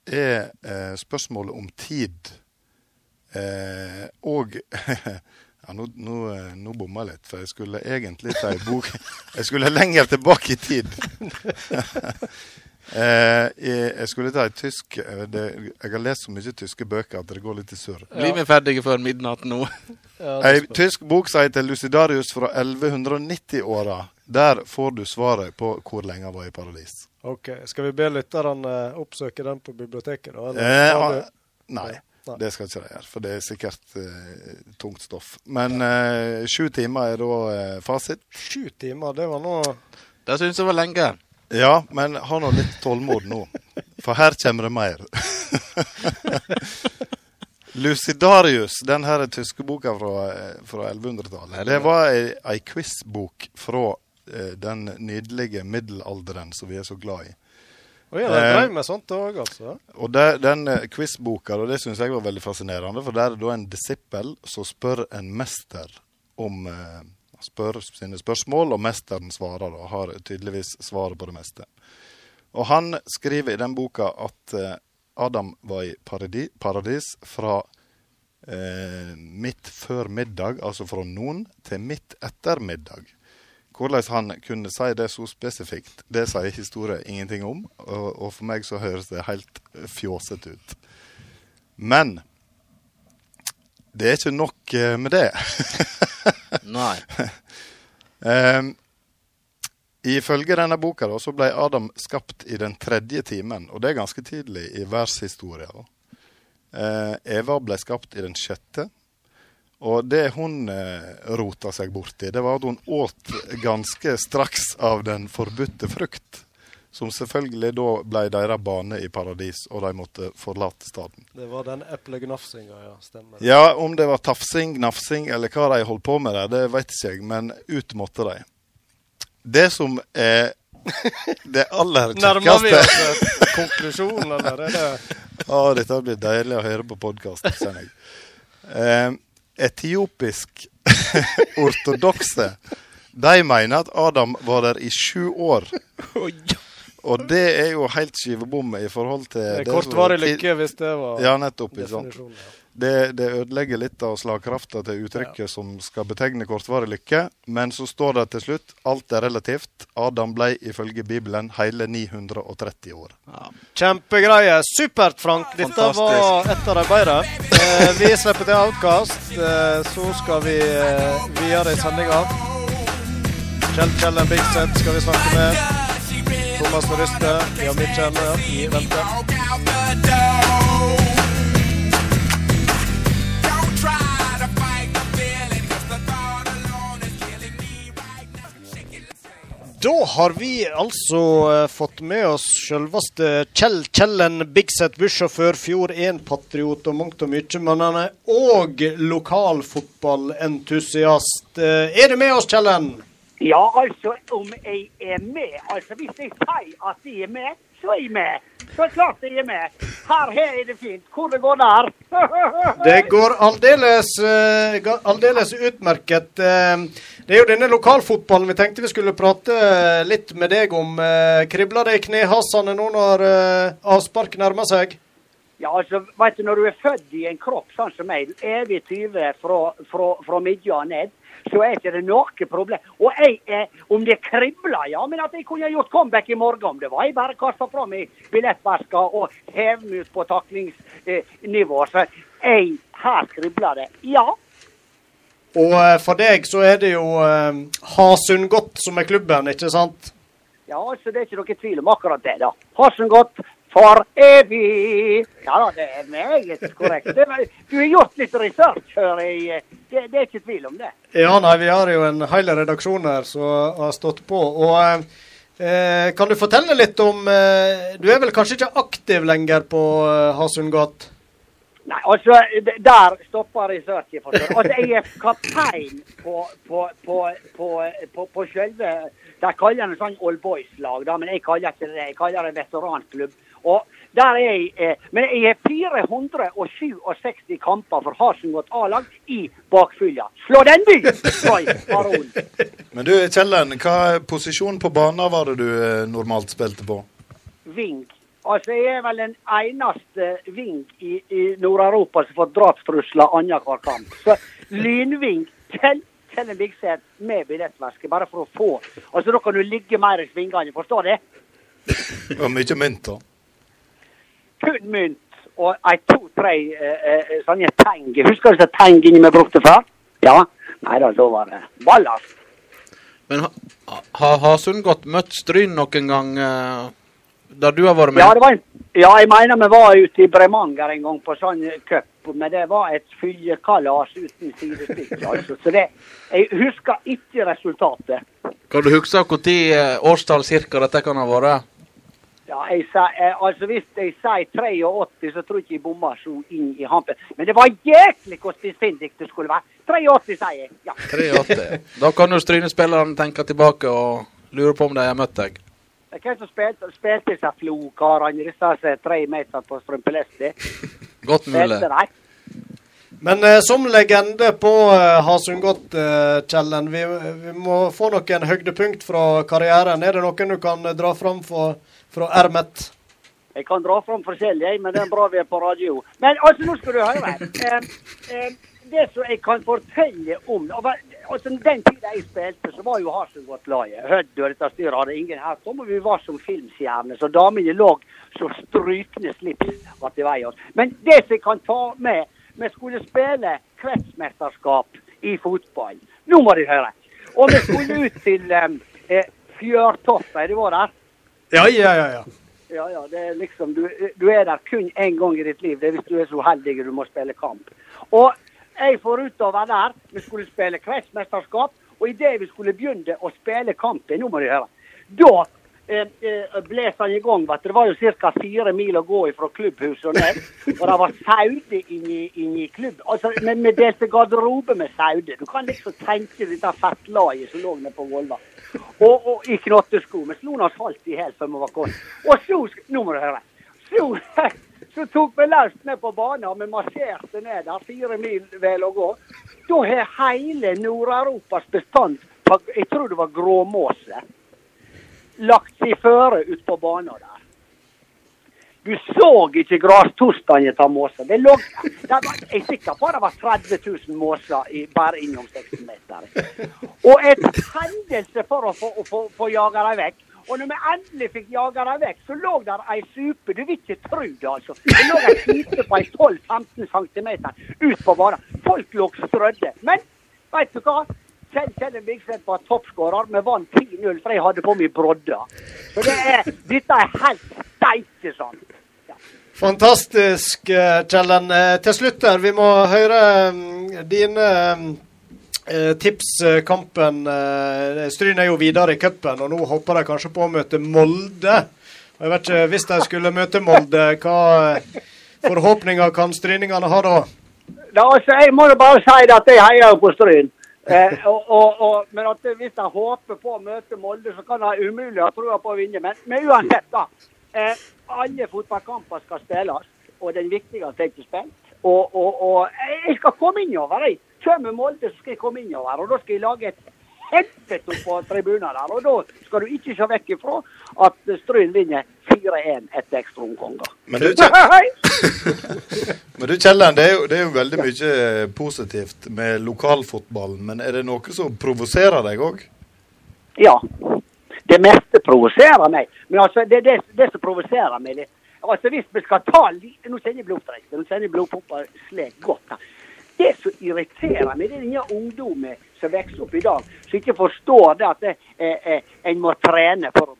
er eh, spørsmålet om tid eh, og ja, Nå, nå, eh, nå bomma jeg litt, for jeg skulle egentlig ta ei bok Jeg skulle lenger tilbake i tid. eh, jeg, skulle ta en tysk eh, det, Jeg har lest så mye tyske bøker at det går litt i surr. Blir vi ferdige før midnatt nå? Ja, Ei tysk bok som heter Lucidarius fra 1190-åra. Der får du svaret på hvor lenge han var i paradis. Ok, Skal vi be lytterne eh, oppsøke den på biblioteket, da? eller? Eh, ah, nei, Nei. det skal ikke de gjøre, for det er sikkert eh, tungt stoff. Men eh, sju timer er da eh, fasit. Sju timer, det var nå Det syns jeg var lenge. Ja, men ha nå litt tålmod nå, for her kommer det mer. Lucidarius, den her tyske boka fra, eh, fra 1100-tallet, det var ei, ei quizbok fra eh, den nydelige middelalderen som vi er så glad i. Oh, ja, de Eh, drev med sånt òg, altså? Og der, den eh, quizboka, og det syns jeg var veldig fascinerende, for der er det da en disippel som spør en mester om eh, Spør sine spørsmål, og mesteren svarer og har tydeligvis svaret på det meste. Og han skriver i den boka at eh, Adam var i paradi, paradis fra eh, midt før middag, altså fra noen, til midt etter middag. hvordan han kunne si det så spesifikt, det sier historien ingenting om. Og, og for meg så høres det helt fjåsete ut. Men det er ikke nok eh, med det. Nei. um, ifølge denne boka da, så ble Adam skapt i den tredje timen, og det er ganske tidlig i verdenshistoria. da. Eh, Eva ble skapt i den sjette. Og det hun uh, rota seg borti, det var at hun åt ganske straks av den forbudte frukt. Som selvfølgelig da ble deres bane i paradis, og de måtte forlate staden. Det var den eplegnafsinga, ja. Stemmer. Ja, om det var tafsing, gnafsing eller hva de holdt på med der, det vet ikke jeg, men ut måtte de. Det som er det aller Nærmer vi kjekkeste oss konklusjonen, eller er det Å, dette blir deilig å høre på podkast, kjenner jeg. Eh, etiopisk ortodokse de mener at Adam var der i sju år. Og det er jo helt skivebom i forhold til det er kortvarig lykke, hvis det var Ja, nettopp. definisjonen. Ja. Det, det ødelegger litt av slagkrafta til uttrykket som skal betegne kortvarig lykke. Men så står det til slutt alt er relativt. Adam ble ifølge Bibelen hele 930 år. Kjempegreie. Supert, Frank. Dette Fantastisk. var et av de bedre. Eh, vi slipper til Outcast. Eh, så skal vi eh, videre i sendinga. Kjell Kjellen Bigset skal vi snakke med. Thomas. Vi har mye i vente. Da har vi altså eh, fått med oss selveste Kjell Kjellen Bigset, bussjåfør, Fjord 1-patriot og mangt og mye. Men han er òg lokalfotballentusiast. Eh, Er du med oss, Kjellen? Ja, altså, om jeg er med Altså, hvis jeg sier at jeg er med, så er jeg med. Så klart jeg er med. Her, her er det fint. Hvor det går der? Det går aldeles, eh, aldeles utmerket. Eh, Det er jo denne lokalfotballen vi tenkte vi skulle prate litt med deg om. Eh, Kribler det i knehasene nå når eh, avspark nærmer seg? Ja, altså, vet du, når du er født i en kropp sånn som meg, evig 20 fra, fra, fra midja og ned, så er ikke det noe problem. Og jeg eh, om det kribler, ja, men at jeg kunne gjort comeback i morgen, om det var jeg bare kasta fra meg billettveska og hev meg ut på taklingsnivå. Så jeg, her kribler det. Ja. Og eh, for deg så er det jo eh, Hasundgodt som er klubben, ikke sant? Ja, altså det er ikke noe tvil om akkurat det, da. Hasundgodt for evig. Ja da, det er meget korrekt. Du har gjort litt research, hører jeg. Det, det er ikke tvil om det. Ja, nei, vi har jo en hel redaksjon her som har stått på. Og eh, kan du fortelle litt om eh, Du er vel kanskje ikke aktiv lenger på eh, Hasundgat? Nei, altså, der stopper researchen. Altså, jeg er kaptein på, på, på, på, på, på selve De kaller det sånn All Boys-lag, men jeg kaller ikke det Jeg kaller det veteranklubb. Og der er jeg, eh, Men jeg har 467 kamper for Hasengot A-lag i bakfylla. Slå den by! Baron. Men du Kjellen, hva posisjon på banen var det du eh, normalt spilte på? Ving. Altså, jeg er vel den eneste ving i, i Nord-Europa som får drapstrusler annenhver kamp. Så lynving Kjell Kjellen Bigseth med billettveske, bare for å få Altså, da kan du ligge mer i svingene, forstår du? Det var mye mynt, da. Kun mynt og ei to-tre eh, eh, sånne teng. Husker du så tengene vi brukte før? Ja. Nei da, da var det ballast. Men ha- har Hasundgodt møtt Stryn noen gang eh, da du har vært med? Ja, det var en, ja, jeg mener vi var ute i Bremanger en gang på sånn cup, men det var et fyllekalas uten sidestykke. Altså. Så det, jeg husker ikke resultatet. Kan du huske når eh, årstall cirka dette kan ha vært? Ja, jeg sa, eh, altså Hvis jeg sier 83, så tror jeg ikke jeg bommer så inn i hampen. Men det var jæklig hvor spissfindig det skulle være. 83, sier jeg. Ja. 83. Da kan jo Stryne-spillerne tenke tilbake og lure på om de har møtt deg. Det Hvem som spilte, spilte disse flokarene, disse er tre meter på Strømpelesti? Godt mulig. Men eh, som legende på eh, Hasundgodt, eh, Kjellen, vi, vi må få noen høydepunkt fra karrieren. Er det noen du kan eh, dra fram fra, fra ermet? Jeg kan dra fram forskjellig, men det er bra vi er på radio. Men altså, nå skal du høre. Eh, eh, det som jeg kan fortelle om altså, Den tida jeg spilte, så var jo Hasselgodt-laget Hødd og dette styret hadde ingen her. Så vi være som filmstjerner, så damene lå så strykende slips at det vei oss. Men det som jeg kan ta med Vi skulle spille kretsmesterskap i fotball. Nå må de høre. Og vi skulle ut til um, eh, Fjørtoft. Er det var der? Ja, ja, ja. ja. Ja, ja, det er liksom, du, du er der kun én gang i ditt liv. Det er hvis du er så uheldig du må spille kamp. Og jeg får utover der. Vi skulle spille kretsmesterskap. Og idet vi skulle begynne å spille kampen, nå må du høre, da eh, eh, bles han i gang. Vet. Det var jo ca. fire mil å gå fra klubbhuset og ned. Og det var saude inni, inni klubb. Altså, men vi delte garderobe med saude. Du kan liksom tenke dette fettlaget som lå nede på Volva. Og, og i knottesko. Men slo har falt i hjel før vi var kommet. Og så Nå må du høre. Så, så tok vi løs ned på banen, og vi marsjerte ned der. Fire mil vel å gå. Da har hele Nord-Europas bestand Jeg tror det var gråmåse. Lagt seg føre ut på banen der. Du så ikke grastostene til måser. Det lå, det var, jeg er sikker på det var 30 000 måser i, bare innom 16 meter. Og et hendelse for å få, å få, få jaga dem vekk. Og når vi endelig fikk jaga dem vekk, så lå der ei supe. Du vil ikke tro det, altså. Det lå ei supe på ei 12-15 cm ut på banen. Folk lå strødde. Men veit du hva? Kjell Kjell Vigseth var toppskårer. Vi vant 10-0, for jeg hadde på meg brodder. Så det er, dette er helt steike sant. Fantastisk, eh, Kjellen. Eh, Til slutt her, vi må høre mm, dine tipskampen. tips. eh, Kampen eh, Stryn er jo videre i cupen, og nå håper de kanskje på å møte Molde. Jeg vet ikke, Hvis de skulle møte Molde, hva forhåpninger kan stryningene ha da? Da, altså, jeg må jo bare si at jeg heier på Stryn. Eh, og, og, og, men at hvis jeg håper på å møte Molde, så kan være umulig ha tro på å vinne. Men, men uansett, da. Eh, alle fotballkamper skal spilles, og den viktigste er ikke spilt. Og, og jeg skal komme innover, jeg. Kommer Molde, så skal jeg komme innover. Og da skal jeg lage et helvete på tribunen der. Og da skal du ikke se vekk ifra at Stryn vinner 4-1 etter ekstraomganger. Men du, Kjell- men du Kjellen, det er, jo, det er jo veldig mye eh, positivt med lokalfotballen. Men er det noe som provoserer deg òg? Ja. Det meste provoserer meg. Men altså, det, det, det som provoserer meg litt. altså Hvis vi skal ta Nå kjenner jeg blodstreik. Nå kjenner jeg blodpumpa slår godt. her. Det som irriterer meg, det er denne ungdommen som vokser opp i dag, som ikke forstår det at det, eh, eh, en må trene for å.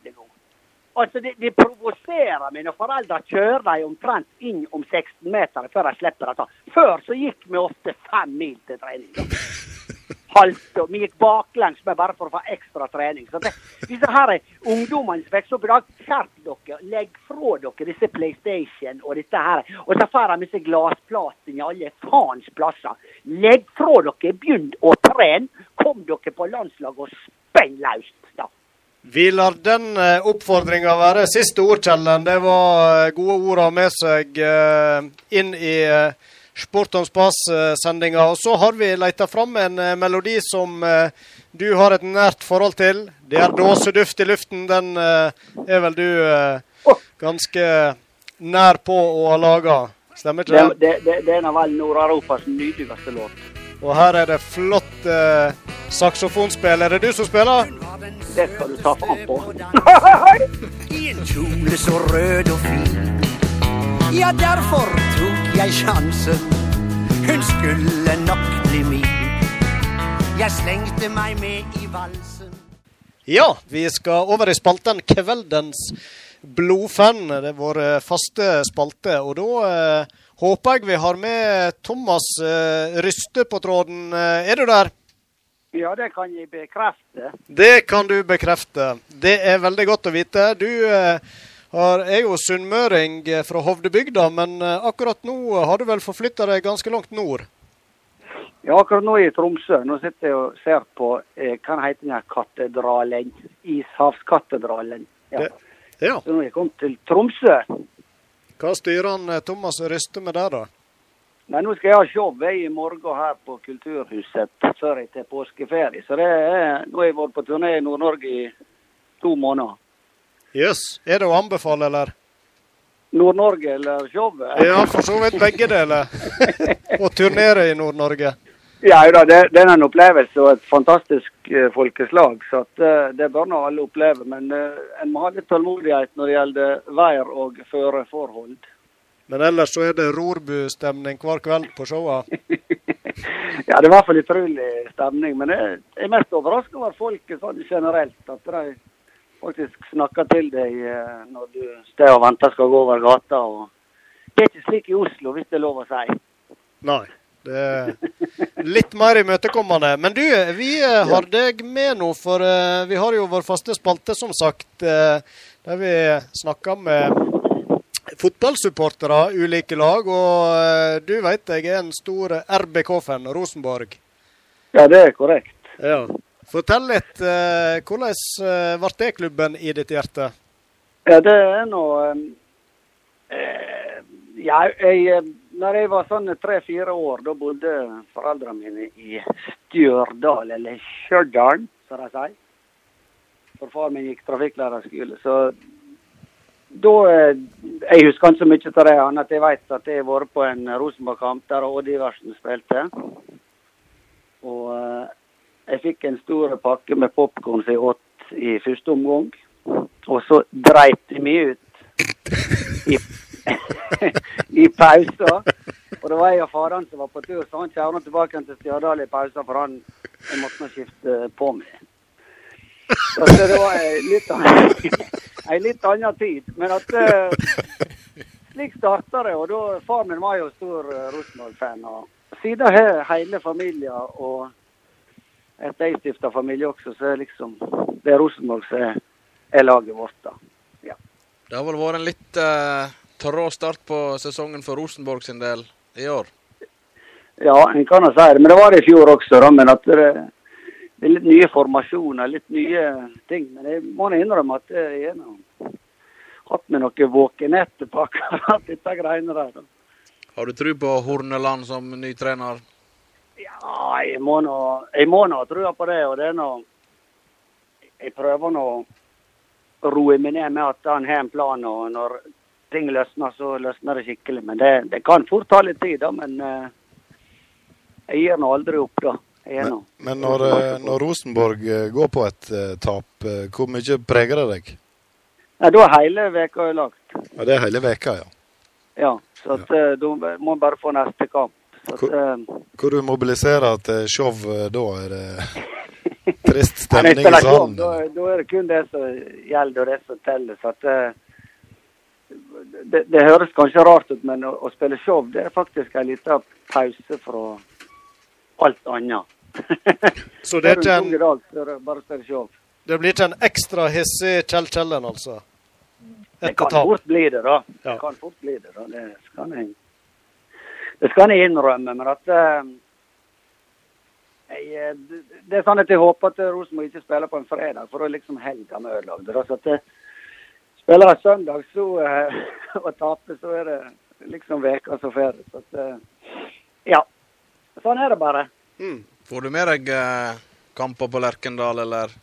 Altså, Det, de provoserer meg når foreldre kjører dem omtrent inn om 16 meter før de slipper å ta. Før så gikk vi ofte fem mil til trening. Halte, vi gikk baklengs med bare for å få ekstra trening. Så det, disse her ungdommene som vokser opp i dag, skjerp dere. Legg fra dere disse PlayStation og dette her. Og så får de disse glassplatene i alle faens plasser. Legg fra dere, begynn å trene. Kom dere på landslaget og spenn løs. Vi lar den eh, oppfordringa være siste ord, Kjellen. Det var eh, gode ord å ha med seg eh, inn i Sport om spas-sendinga. Og så har vi leita fram en melodi som du har et nært forhold til. Det er 'Dåseduft i luften'. Den er vel du ganske nær på å ha laga. Stemmer ikke det? det, det, det er en av vel Nord-Europas nydeligste låt. Og her er det flott eh, saksofonspill. Er det du som spiller? Det skal du ta faen på. I en kjole så rød og fin. Ja, derfor tok jeg sjansen. Hun skulle nok bli min. Jeg slengte meg med i valsen. Ja, vi skal over i spalten Kveldens blodfan. Det er vår faste spalte. Og da eh, håper jeg vi har med Thomas eh, Ryste på tråden. Eh, er du der? Ja, det kan jeg bekrefte. Det kan du bekrefte. Det er veldig godt å vite. Du eh, har, er jo sunnmøring fra Hovdebygda, men akkurat nå har du vel forflytta deg ganske langt nord? Ja, akkurat nå er jeg i Tromsø. Nå sitter jeg og ser på eh, hva heter den her katedralen? Ishavskatedralen. Ja. Ja. Så nå er jeg kommet til Tromsø. Hva styrer han eh, Thomas Ryste med der, da? Nei, nå skal jeg ha show i morgen her på Kulturhuset før jeg tar påskeferie. Så det er, nå har jeg vært på turné i Nord-Norge i to måneder. Jøss. Er det å anbefale, eller? Nord-Norge eller showet? Ja, for så vidt begge deler. Å turnere i Nord-Norge. Ja, det, det er en opplevelse og et fantastisk eh, folkeslag, så at, eh, det bør nå alle oppleve. Men eh, en må ha litt tålmodighet når det gjelder vær og føreforhold. Men ellers så er det rorbustemning hver kveld på showa? Ja, det er i hvert fall utrolig stemning. Men jeg er mest overraska over folket sånn generelt. At de faktisk snakker til deg når du står og venter skal gå over gata. Og det er ikke slik i Oslo, hvis det er lov å si. Nei. Litt mer imøtekommende. Men du, vi eh, har deg med nå, for eh, vi har jo vår faste spalte, som sagt, eh, der vi snakker med fotballsupportere, ulike lag. Og du vet jeg er en stor RBK-fan, Rosenborg. Ja, det er korrekt. Ja. Fortell litt. Hvordan ble det klubben i ditt hjerte? Ja, det er nå eh, Ja, jeg når jeg var sånn tre-fire år, da bodde foreldrene mine i Stjørdal, eller Stjørdal, som de sier. For far min gikk trafikklærerskole. Så da eh, Jeg husker ikke så mye av det, annet at jeg vet at jeg har vært på en Rosenborg-kamp der Odd Iversen spilte. Og eh, jeg fikk en stor pakke med popkorn som jeg åt i første omgang. Og så dreit de meg ut i, i pausa. Og det var jeg og faren som var på tur, så han kjørte tilbake til Stjørdal i pausa, for han jeg måtte skifte på meg. Så det var ei litt, litt annen tid. Men at eh, slik starta det. Og da, far min var jo stor eh, Rosenborg-fan. Og siden har hele familien og etter jeg stifta familie også, så er liksom det er Rosenborg som er, laget vårt. da. Det har vel vært en litt uh, trå start på sesongen for Rosenborg sin del i år. Ja, en kan jo si det. Men det var det i fjor også, da. Men at det, det er litt nye formasjoner, litt nye ting. Men jeg må innrømme at jeg har hatt med noe våkenhet på akkurat disse greiene der. da. Har du tro på Horneland som ny trener? Ja, jeg må nå jeg må nå ha trua på det. Og det er nå Jeg prøver nå å roe meg ned med at han har en plan, og når ting løsner, så løsner det skikkelig. Men det, det kan fort ta litt tid, da. Men eh, jeg gir nå aldri opp, da. Er Men når, eh, når Rosenborg eh, går på et eh, tap, hvor mye preger det deg? Nei, Da er hele veka lagt. Ja, Det er hele veka, ja. Ja, så at, ja. da må bare få neste kamp. Så at, Hvor- Hvor du mobiliserer til show da? Er det trist stemning i salen? Da, da er det kun det som gjelder, og det som teller. Så at, det, det høres kanskje rart ut, men å, å spille show det er faktisk en liten pause fra alt annet. Så det er ikke en dag, så det bare spille show. det blir ikke en ekstra hissig Kjell Kjellen, altså? Det kan tap. fort bli det, da. Ja. Det kan fort bli det, da. Det skal jeg, det skal jeg innrømme. Men at eh, jeg, eh, det- Det er sånn at jeg håper at Rosenborg ikke spiller på en fredag, for da er liksom helga vi ødelagde. da. Så at det, spiller jeg søndag så, eh, og taper, så er det liksom veka som ferie. Så at, eh, ja. Sånn er det bare. Får du med deg eh, kamper på Lerkendal, eller?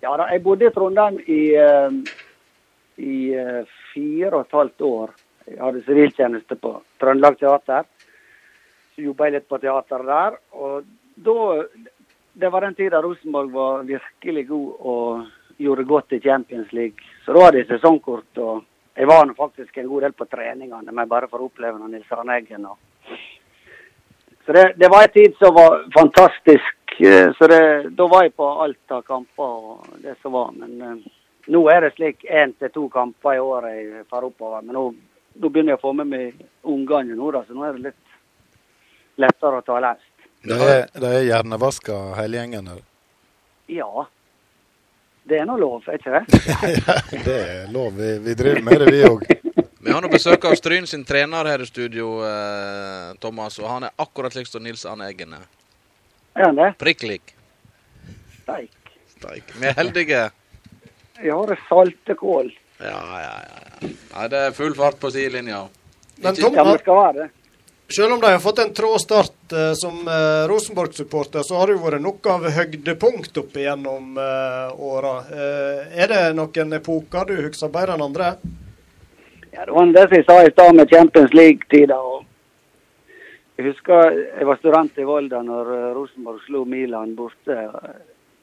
Ja da, jeg bodde i Trondheim i, eh, i fire og et halvt år. Jeg hadde siviltjeneste på Trøndelag Teater. Så jobba jeg litt på teateret der. Og da Det var den tida Rosenborg var virkelig god og gjorde godt i Champions League. Så da hadde jeg sesongkort. og Jeg var nå faktisk en god del på treningene, men bare for å oppleve noe Nils Arne Eggen. Så det, det var en tid som var fantastisk. eh, Så det, da var jeg på alt av kamper og det som var. Men eh, nå er det slik én til to kamper i året jeg får oppover. Men nå, nå begynner jeg å få med meg ungene nå, da, så nå er det litt lettere å ta lest. De er, de er hjernevaska hele gjengen. Ja. Det er nå lov, er ikke det? ja, det er lov. Vi, vi driver med det, vi òg. Vi har nå besøk av Stryn sin trener her i studio, eh, Thomas, og han er akkurat slik som Nils Arne Eggen er. Er han det? Prikk lik. Steik. Steik. Vi er heldige. Jeg har salte kål. Ja, ja, ja. Nei, det er full fart på sidelinja. Men Tom, Ja, men det skal være det. Selv om de har fått en trå start eh, som eh, Rosenborg-supporter, så har det jo vært noe av høydepunkt opp igjennom eh, åra. Eh, er det noen epoker du husker bedre enn andre? Ja, det var det som jeg sa i stad med Champions League-tida. Jeg husker jeg var student i Volda når eh, Rosenborg slo Milan borte.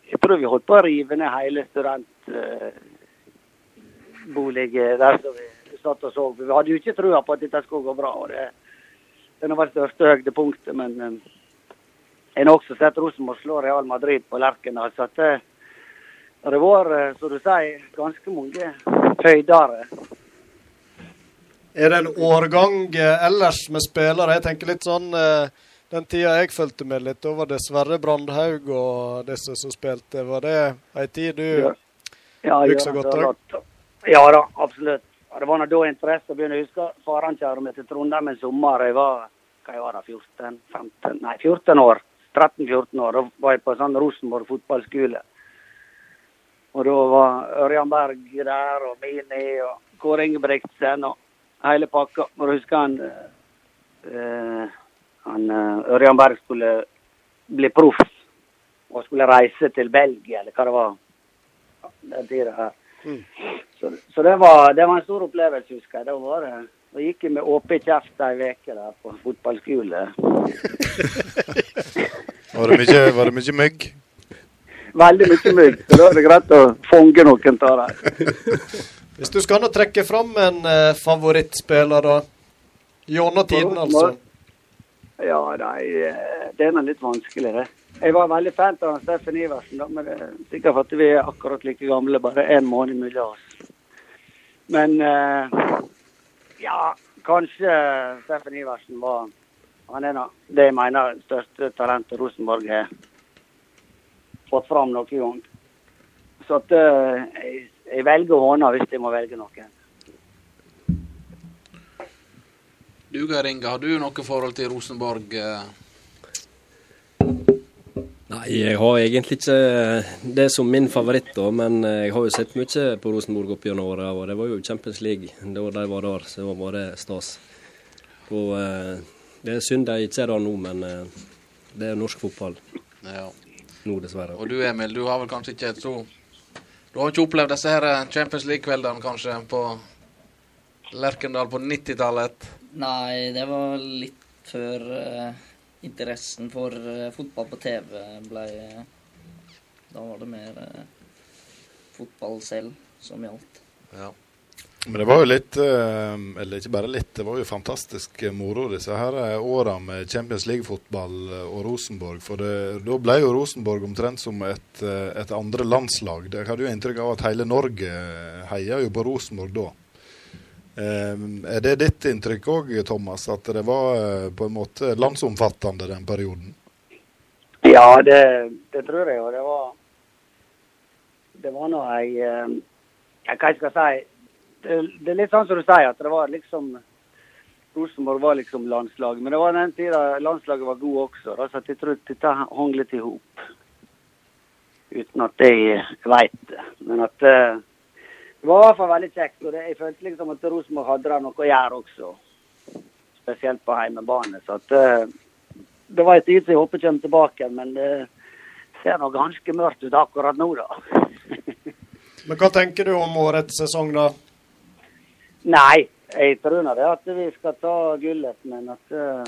Jeg tror vi holdt på å rive ned hele studentboligen der som vi satt og så. Vi hadde jo ikke trua på at dette skulle gå bra. og Det, det var det største høydepunktet. Men eh, jeg har også sett Rosenborg slå Real Madrid på Lerkendal. Så at det, det har vært, eh, som du sier, ganske mange høydere. Er det en årgang eh, ellers med spillere? Jeg tenker litt sånn eh, Den tida jeg fulgte med litt, da var det Sverre Brandhaug og disse som spilte. Var det ei tid du Ja. Ja, husker ja, godt òg? Ja da, absolutt. Det var da interesse begynte. å huske. faren kjørte meg til Trondheim en sommer. Jeg var jeg var da, 14, 15, nei 14 år. 13-14 år. Da var jeg på sånn Rosenborg fotballskole. Og da var Ørjan Berg der, og Mini og Kåre Ingebrigtsen og hele pakka. Og du husker han eh, han eh, Ørjan Berg skulle bli proff og skulle reise til Belgia, eller hva det var den tida her. Så, så det, var, det var en stor opplevelse, husker jeg. Det var det, gikk jeg med åpen kjeft ei uke der på fotballskole. Var det mye, var det mye mygg? Veldig mye mygg, så da er det greit å fange noen av dem. Hvis du skal nå trekke fram en eh, favorittspiller, da? Gjennom tiden, altså. Ja, nei, eh, det er nå litt vanskelig, det. Jeg var veldig fan av Steffen Iversen, da, men det er sikkert for at vi er akkurat like gamle, bare én måned mellom oss. Men eh, ja, kanskje Steffen Iversen var Han er det jeg mener største talentet Rosenborg har fått fram noen gang. Så at eh, jeg, jeg velger Håna hvis jeg må velge noen. Du Geir Inge, har du noe forhold til Rosenborg? Eh? Nei, jeg har egentlig ikke det som min favoritt, da, men jeg har jo sett mye på Rosenborg opp gjennom åra. Og det var jo Champions League da de var der, så det var det stas. Og eh, det er synd de ikke er der nå, men eh, det er norsk fotball Ja. nå, dessverre. Og du Emil, du har vel kanskje ikke et så Du har ikke opplevd disse her eh, Champions League-kveldene kanskje på Lerkendal på 90-tallet? Nei, det var litt før eh, interessen for eh, fotball på TV ble eh, Da var det mer eh, fotball selv som gjaldt. Ja. Men det var jo litt, eh, eller ikke bare litt, det var jo fantastisk moro disse her åra med Champions League-fotball og Rosenborg. For det, da ble jo Rosenborg omtrent som et, et andre landslag. Jeg hadde jo inntrykk av at hele Norge heia jo på Rosenborg da. Eh, er det ditt inntrykk òg, Thomas, at det var eh, på en måte landsomfattende den perioden? Ja, det, det tror jeg Og Det var Det var nå ei eh, ja, Hva jeg skal si? Det, det er litt sånn som du sier, at det var liksom Rosenborg var liksom landslaget. Men det var den tida landslaget var god også. Da, så jeg tror dette hang litt i hop. Uten at jeg veit det. Men at eh, det var i hvert fall veldig kjekt. Og det, jeg følte liksom at Rosenborg hadde der noe å gjøre også. Spesielt på hjemmebane. Så at uh, det var en tid som jeg håper kommer tilbake, men det ser nå ganske mørkt ut akkurat nå, da. Men hva tenker du om årets sesong, da? Nei, jeg tror nå det at vi skal ta gullet, men at uh,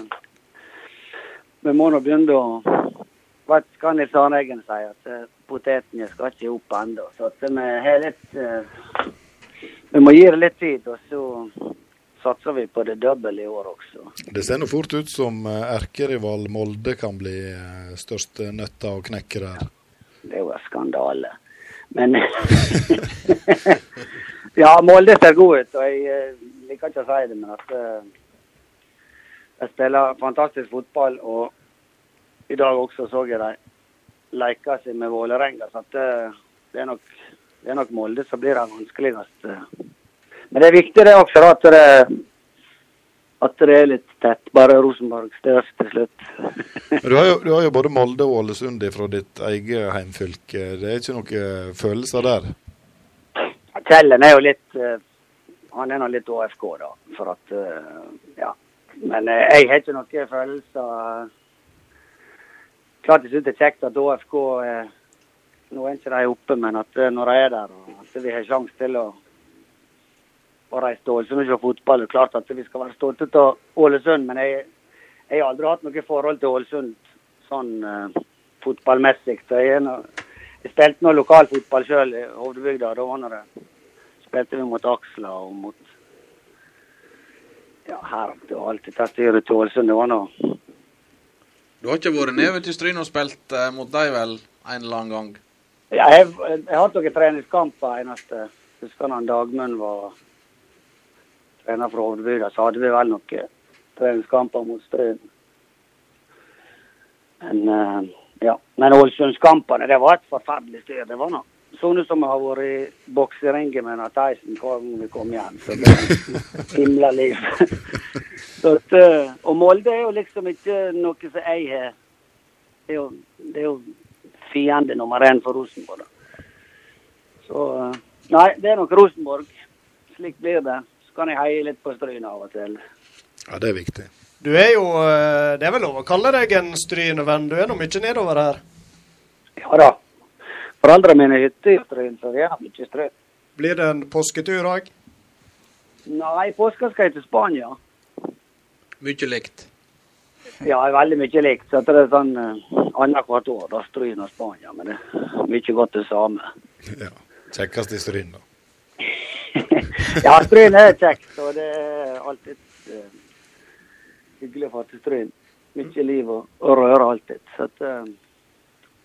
vi må nå begynne å Hva skal Nils Arne Eggen si? At uh, potetene skal ikke opp ennå. Så vi har litt eh, Vi må gi det litt tid, og så satser vi på det doble i år også. Det ser nå fort ut som eh, erkerival Molde kan bli størst største nøtta å knekke der. Det er jo en skandale. Men Ja, Molde ser god ut, og jeg eh, liker ikke å si det, men at jeg spiller fantastisk fotball. Og i dag også så jeg de leke seg med Vålerenga, så at eh, det er nok det er nok Molde som blir den vanskeligste. Men det er viktig det også, da, at det, at det er litt tett. Bare Rosenborg størst til slutt. Du har, jo, du har jo både Molde og Ålesund fra ditt eget heimfylke. Det er ikke noen følelser der? Kjellen er jo litt eh, Han er nå litt ÅFK, da. For at eh, Ja. Men jeg har ikke noen følelser. Klart jeg syns det er kjekt at ÅFK eh, Nå er ikke de oppe, men at eh, når de er der, at vi har sjanse til å, og reise til og se fotball. Det er klart at vi skal være stolte av Ålesund, men jeg, Jeg har aldri hatt noe forhold til Ålesund sånn uh, fotballmessig. Så jeg, no, jeg spilte nå lokalfotball sjøl i Hovdebygda. Da var det spilte vi mot Aksla og mot ja, Herp og alt dette styret til Ålesund. Det var nå Du har ikke vært nede til Stryn og spilt uh, mot dem vel en eller annen gang? Ja, jeg, jeg har hatt noen treningskamper eneste. Husker når Dagmund var trener for Hovdebygda, så hadde vi vel noen treningskamper mot Stryn. Men uh, ja. Men Ålesundskampene, det var et forferdelig styr. Det var noe. Sånn som har vært i bokseringen med Nat Tyson hver gang vi kom hjem. Så det er himla liv. så at, eh, og Molde er jo liksom ikke noe som jeg har Det er jo, det er jo fiende nummer én for Rosenborg. Da. Så eh, Nei, det er nok Rosenborg. Slik blir det. Så kan jeg heie litt på Stryn av og til. Ja, det er viktig. Du er jo eh, Det er vel lov å kalle deg en Strynevenn. Du er nå mye nedover her. Ja da. Foreldrene mine har hytte i Stryn, så det er mye Stryn. Blir det en påsketur òg? Nei, påska skal jeg til Spania. Mye likt. Ja, veldig mye likt. Så det er sånn uh, annethvert år, da Stryn og Spania. Men det er mye godt det samme. Ja. Kjekkest i Stryn, da. Ja, Stryn er kjekt, og det er alltid uh, hyggelig å få til Stryn. Mye liv og, og røre alltid. Så at, eh,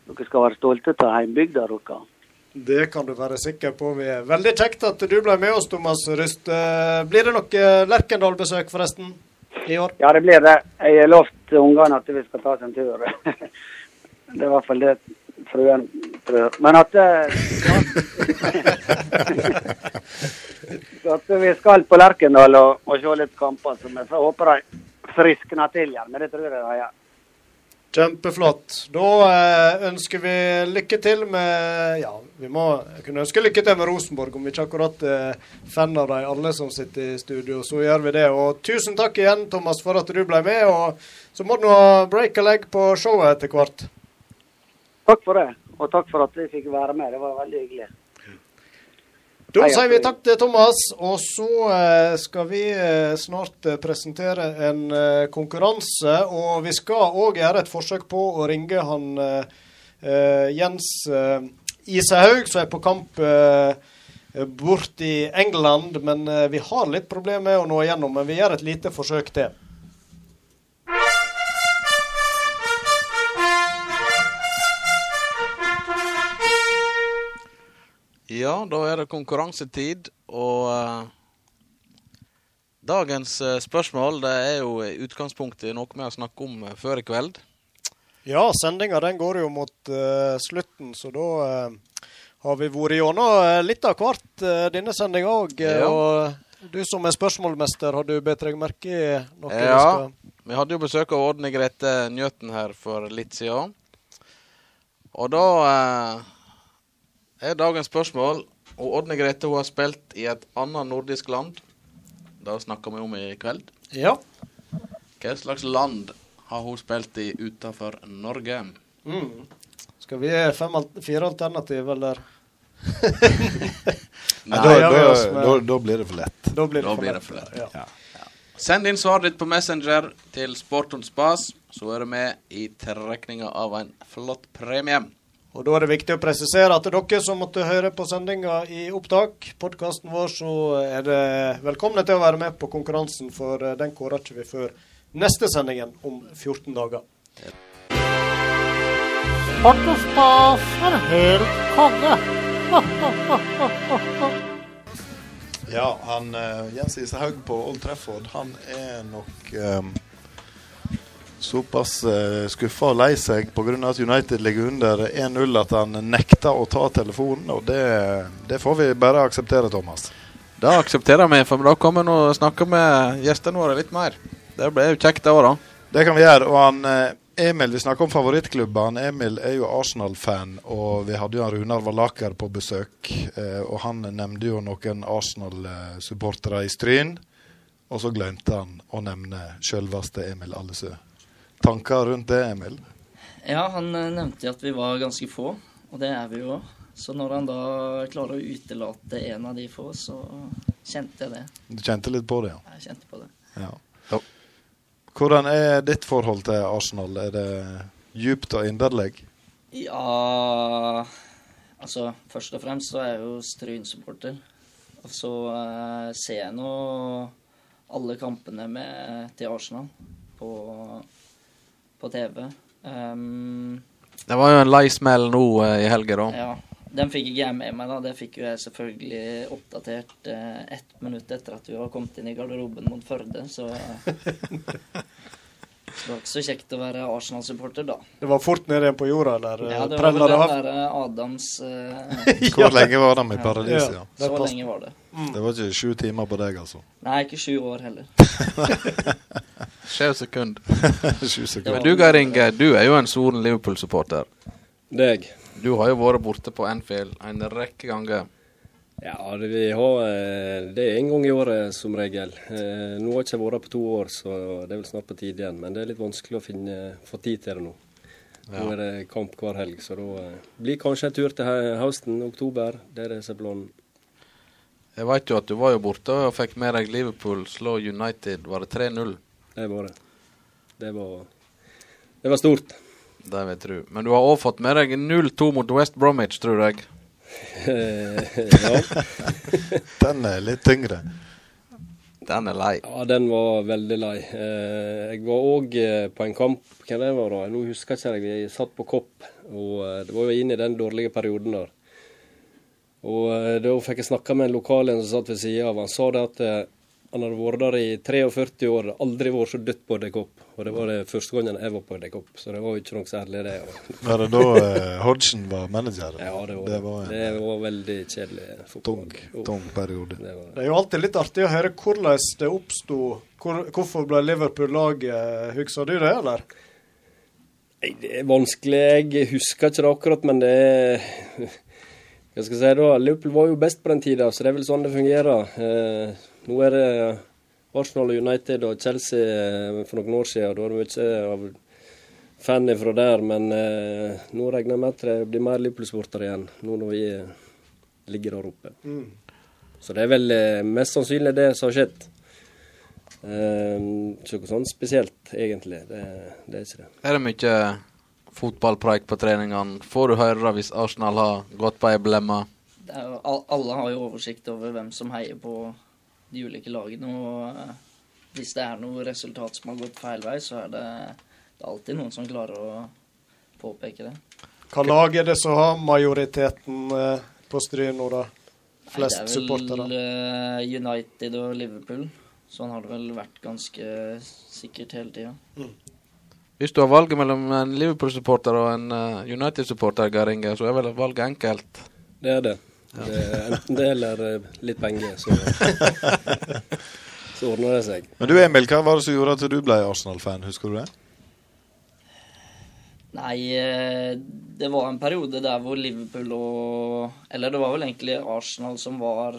dere skal være stolte av heimbygda deres. Det kan du være sikker på. Vi er veldig kjekt at du ble med oss, Thomas Ryst. Eh, Blir det noe Lerkendal-besøk, forresten, i år? Ja, det blir det. Jeg har lovt ungene at vi skal ta oss en tur. Det er i hvert fall det fruen tror. Men at, eh, ja. at vi skal på Lerkendal og, og se litt kamper. Så vi håper de friskner til igjen. Men det tror jeg de gjør. Kjempeflott. Da eh, ønsker vi lykke til med Ja, vi må kunne ønske lykke til med Rosenborg, om vi ikke akkurat er fan av de alle som sitter i studio. Så gjør vi det. Og tusen takk igjen, Thomas, for at du ble med. Og så må du ha break a leg på showet etter hvert. Takk for det. Og takk for at vi fikk være med. Det var veldig hyggelig. Da sier vi takk til Thomas, og så eh, skal vi eh, snart eh, presentere en konkurranse. Og vi skal òg gjøre et forsøk på å ringe han Jens eh, Isehaug, som er på kamp bort i England. Men vi har litt problemer med å nå igjennom, men vi gjør et lite forsøk til. Ja, da er det konkurransetid, og uh, dagens uh, spørsmål det er jo i utgangspunktet noe vi har snakket om uh, før i kveld. Ja, sendinga den går jo mot slutten, så da har vi vært gjennom litt av hvert denne sendinga òg. Ja. Og du som er spørsmålmester, har du bedt deg merke i noe? Ja, vi hadde jo besøk av Ådne Grete Njøten her for litt siden. Og da er dagens spørsmål Og Ådne Grete hun har spilt i et annet nordisk land. Det snakker vi om i kveld. Ja. Hva slags land har hun spilt i utenfor Norge? Mm. Skal vi gi fire alternativ, eller? Nei, Da da, da, med- da, da blir det for lett. Da blir det Da for blir lett. det for lett. Ja. Send inn svaret ditt på Messenger til Sport on Spas, så er du med i trekninga av en flott premie. Og Da er det viktig å presisere at dere som måtte høre på sendinga i opptak, podkasten vår, så er det velkomne til å være med på konkurransen, for eh, den kårer ikke vi før neste sendingen om 14 dager. Spas er helt konge. Ja, han eh, Jens Isehaug på Old Trafford, han er nok um, såpass uh, skuffa og lei seg pga. at United ligger under 1-0 at han nekter å ta telefonen. Og det, det får vi bare akseptere, Thomas. Det aksepterer vi, for da kommer vi og snakker med gjestene våre litt mer. Det blir jo kjekt, det òg, da. Det kan vi gjøre. Og han eh, Emil, vi snakker om favorittklubber. Emil er jo Arsenal-fan, og vi hadde jo han Runar Valaker på besøk. Eh, og han nevnte jo noen Arsenal-supportere i Stryn. Og så glemte han å nevne selveste Emil Allesø. Tanker rundt det, Emil? Ja, han eh, nevnte at vi var ganske få, og det er vi jo òg. Så når han da klarer å utelate en av de få, så kjente jeg det. Du kjente litt på det, ja? Jeg kjente på det. ja. Hvordan er ditt forhold til Arsenal? Er det djupt og inderlig? Ja Altså, først og fremst så er jeg jo Stryn-supporter. Og så eh, ser jeg nå alle kampene med, til Arsenal på, på TV. Um, Det var jo en lei smell nå uh, i helga, da. ja, den fikk ikke jeg med meg, da. Det fikk jo jeg selvfølgelig oppdatert uh, ett minutt etter at vi var kommet inn i garderoben mot Førde, så Så det var ikke så kjekt å være Arsenal-supporter da. Det var fort ned igjen på jorda, eller Ja, det var vel den der Adams uh, Hvor lenge var de i paradiset? Ja. Ja. Så lenge var det. Det var ikke sju timer på deg, altså. Nei, ikke sju år heller. Sju sekunder. Det sekunder. Men du Geir Inge, du er jo en soren Liverpool-supporter. Deg. Du har jo vært borte på Anfield en rekke ganger. Ja, det, vi har, eh, det er en gang i året som regel. Eh, Nå har jeg ikke vært på to år, så det er vel snart på tide igjen. Men det er litt vanskelig å finne, få tid til det nå. Nå er det kamp hver helg, så da eh, blir kanskje en tur til hø- høsten, oktober. Det er det som er planen. Jeg vet jo at du var jo borte og fikk med deg Liverpool slå United. Var det 3-0? Det var det. Det var, det var stort. Det vil jeg tro. Men du har òg fått med deg 0-2 mot West Bromwich, tror jeg. Eh, ja. Den er litt tyngre. Den er lei. ja, den var veldig lei. Eh, Jeg var òg på en kamp, hva det var da? Nå husker jeg ikke, jeg satt på Kopp. Og eh, det var jo inn i den dårlige perioden der. Og eh, da fikk jeg snakka med en lokal en som satt ved sida av. Han sa det at eh, han hadde vært der i 43 år, aldri vært så dødt på Dekopp. Og det var det første gangen jeg var på Dekopp, så det var jo ikke noe særlig, det. Var det da eh, Hodgson var manager? Ja, det var det. var en det var veldig kjedelig fotball. tung, tung periode. det var det. Det er jo alltid litt artig å høre hvordan det oppsto. Hvor, hvorfor ble Liverpool laget? Husker du det, eller? Nei, Det er vanskelig. Jeg husker ikke det akkurat, men det er Hva skal jeg si da? Liverpool var jo best på den tida, så det er vel sånn det fungerer. Eh, nå er det Arsenal og United og Chelsea eh, for noen år siden. Da er det mye av fan fra der, men eh, nå regner jeg med at det blir mer Liverpool-sportere igjen, nå når vi eh, ligger der oppe. Så det er vel eh, mest sannsynlig det som har skjedd. Eh, ikke noe sånn spesielt, egentlig. Det, det er ikke det. Er det mye fotballpreik på treningene? Får du høre hvis Arsenal har gått på ei al- alle har jo oversikt over hvem som heier på de ulike lagene. Og eh, hvis det er noe resultat som har gått feil vei, så er det, det er alltid noen som klarer å påpeke det. Hva lag er det som har majoriteten eh, på Stryn nå, da? Nei, supportere? det er vel eh, United og Liverpool. Sånn har det vel vært ganske sikkert hele tida. Hvis du har valget mellom en Liverpool-supporter og en United-supporter, så er vel valget enkelt. Det er det. Det er enten det eller eh, litt penger, så, så ordner det seg. Men du Emil, hva var det som gjorde at du ble Arsenal-fan? Husker du det? Nei, eh, det var en periode der hvor Liverpool og Eller det var vel egentlig Arsenal som var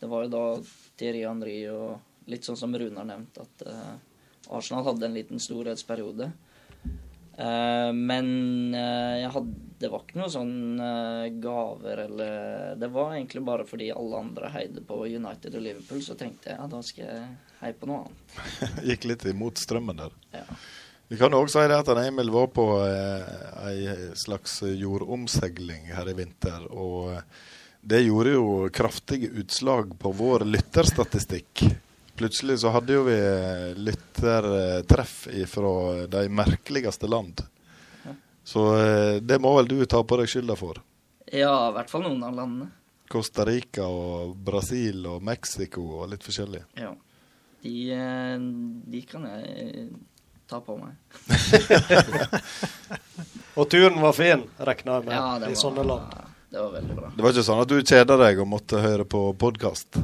Det var jo da Thierry Henry og litt sånn som Rune har nevnt, at eh, Arsenal hadde en liten storhetsperiode. Eh, men eh, jeg hadde, det var ikke noe sånn eh, gaver eller Det var egentlig bare fordi alle andre heide på United og Liverpool, så tenkte jeg ja, da skal jeg heie på noe annet. Gikk litt imot strømmen der. Ja. Vi kan òg si det at Emil var på eh, ei slags jordomseiling her i vinter. Og det gjorde jo kraftige utslag på vår lytterstatistikk. Plutselig så hadde jo vi eh, lyttertreff fra de merkeligste land. Så eh, det må vel du ta på deg skylda for. ja, i hvert fall noen av landene. Costa Rica og Brasil og Mexico og litt forskjellig. Ja. De, eh, de kan jeg ta på meg. Og turen var fin, regner jeg med, Ja, i i sånne land. Ja, det var veldig bra. Det var ikke sånn at du kjeda deg og måtte høre på podkast?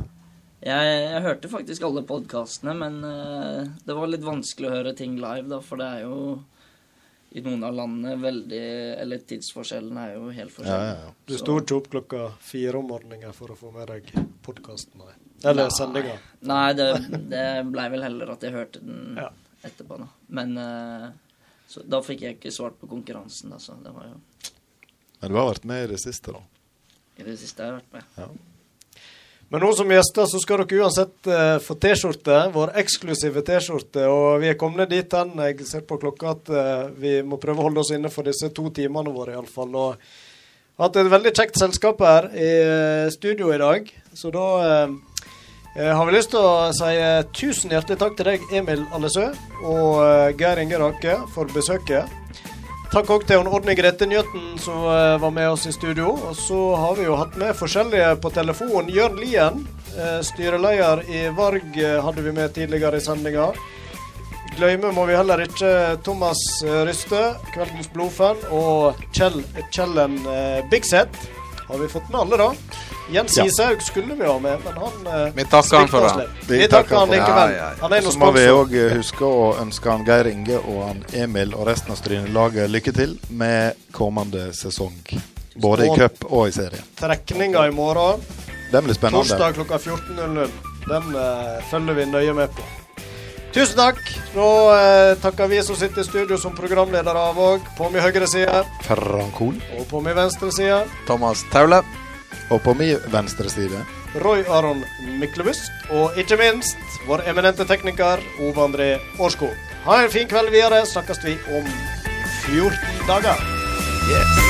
Jeg, jeg hørte faktisk alle podkastene, men uh, det var litt vanskelig å høre ting live, da, for det er jo i noen av landene veldig Eller tidsforskjellen er jo helt forskjellig. ja, ja. Du Så- sto ikke opp klokka fire om morgenen for å få med deg podkasten? Eller sendinga? Nei, det, det blei vel heller at jeg hørte den Ja. etterpå, da. Men uh, så, da fikk jeg ikke svart på konkurransen, da, så det var jo Men du har vært med i det siste, da? i det siste jeg har vært med. Ja. Men nå som gjester så skal dere uansett eh, få T-skjorte, vår eksklusive T-skjorte. Og vi er kommet dit hen, jeg ser på klokka, at eh, vi må prøve å holde oss inne for disse to timene våre iallfall. Og hatt et veldig kjekt selskap her i eh, studio i dag. Så da eh, har vi lyst til å si tusen hjertelig takk til deg, Emil Allesø, og Geir Inge Rake, for besøket. Takk òg til Odny Grete Njøtten som eh, var med oss i studio. Og så har vi jo hatt med forskjellige på telefon. Jørn Lien, eh, styreleder i Varg, eh, hadde vi med tidligere i sendinga. Glemme må vi heller ikke Thomas Ryste, kveldens blodfan, og Kjell Kjellen Bigset. Har vi fått med alle, da? Jens Ja. Ishaug skulle vi ha med, men han eh, Vi takker han for det. Vi takker han likevel. Ja, ja, ja. Han er Så må vi sponsor. òg huske å ønske han Geir Inge og han Emil og resten av Strynelaget lykke til med kommende sesong. Både i cup og i serie. Trekninga i morgen. Den blir spennende. Torsdag klokka 14.00. Den uh, følger vi nøye med på. Tusen takk. Nå eh, takker vi som sitter i studio som programledere av òg. På min høyre side Frank Hol. og på min venstre side Thomas Taule. Og på min venstre side Roy Aron Myklebust. Og ikke minst vår eminente tekniker Ove André Årskog. Ha en fin kveld videre. Snakkes vi om 14 dager. Yes.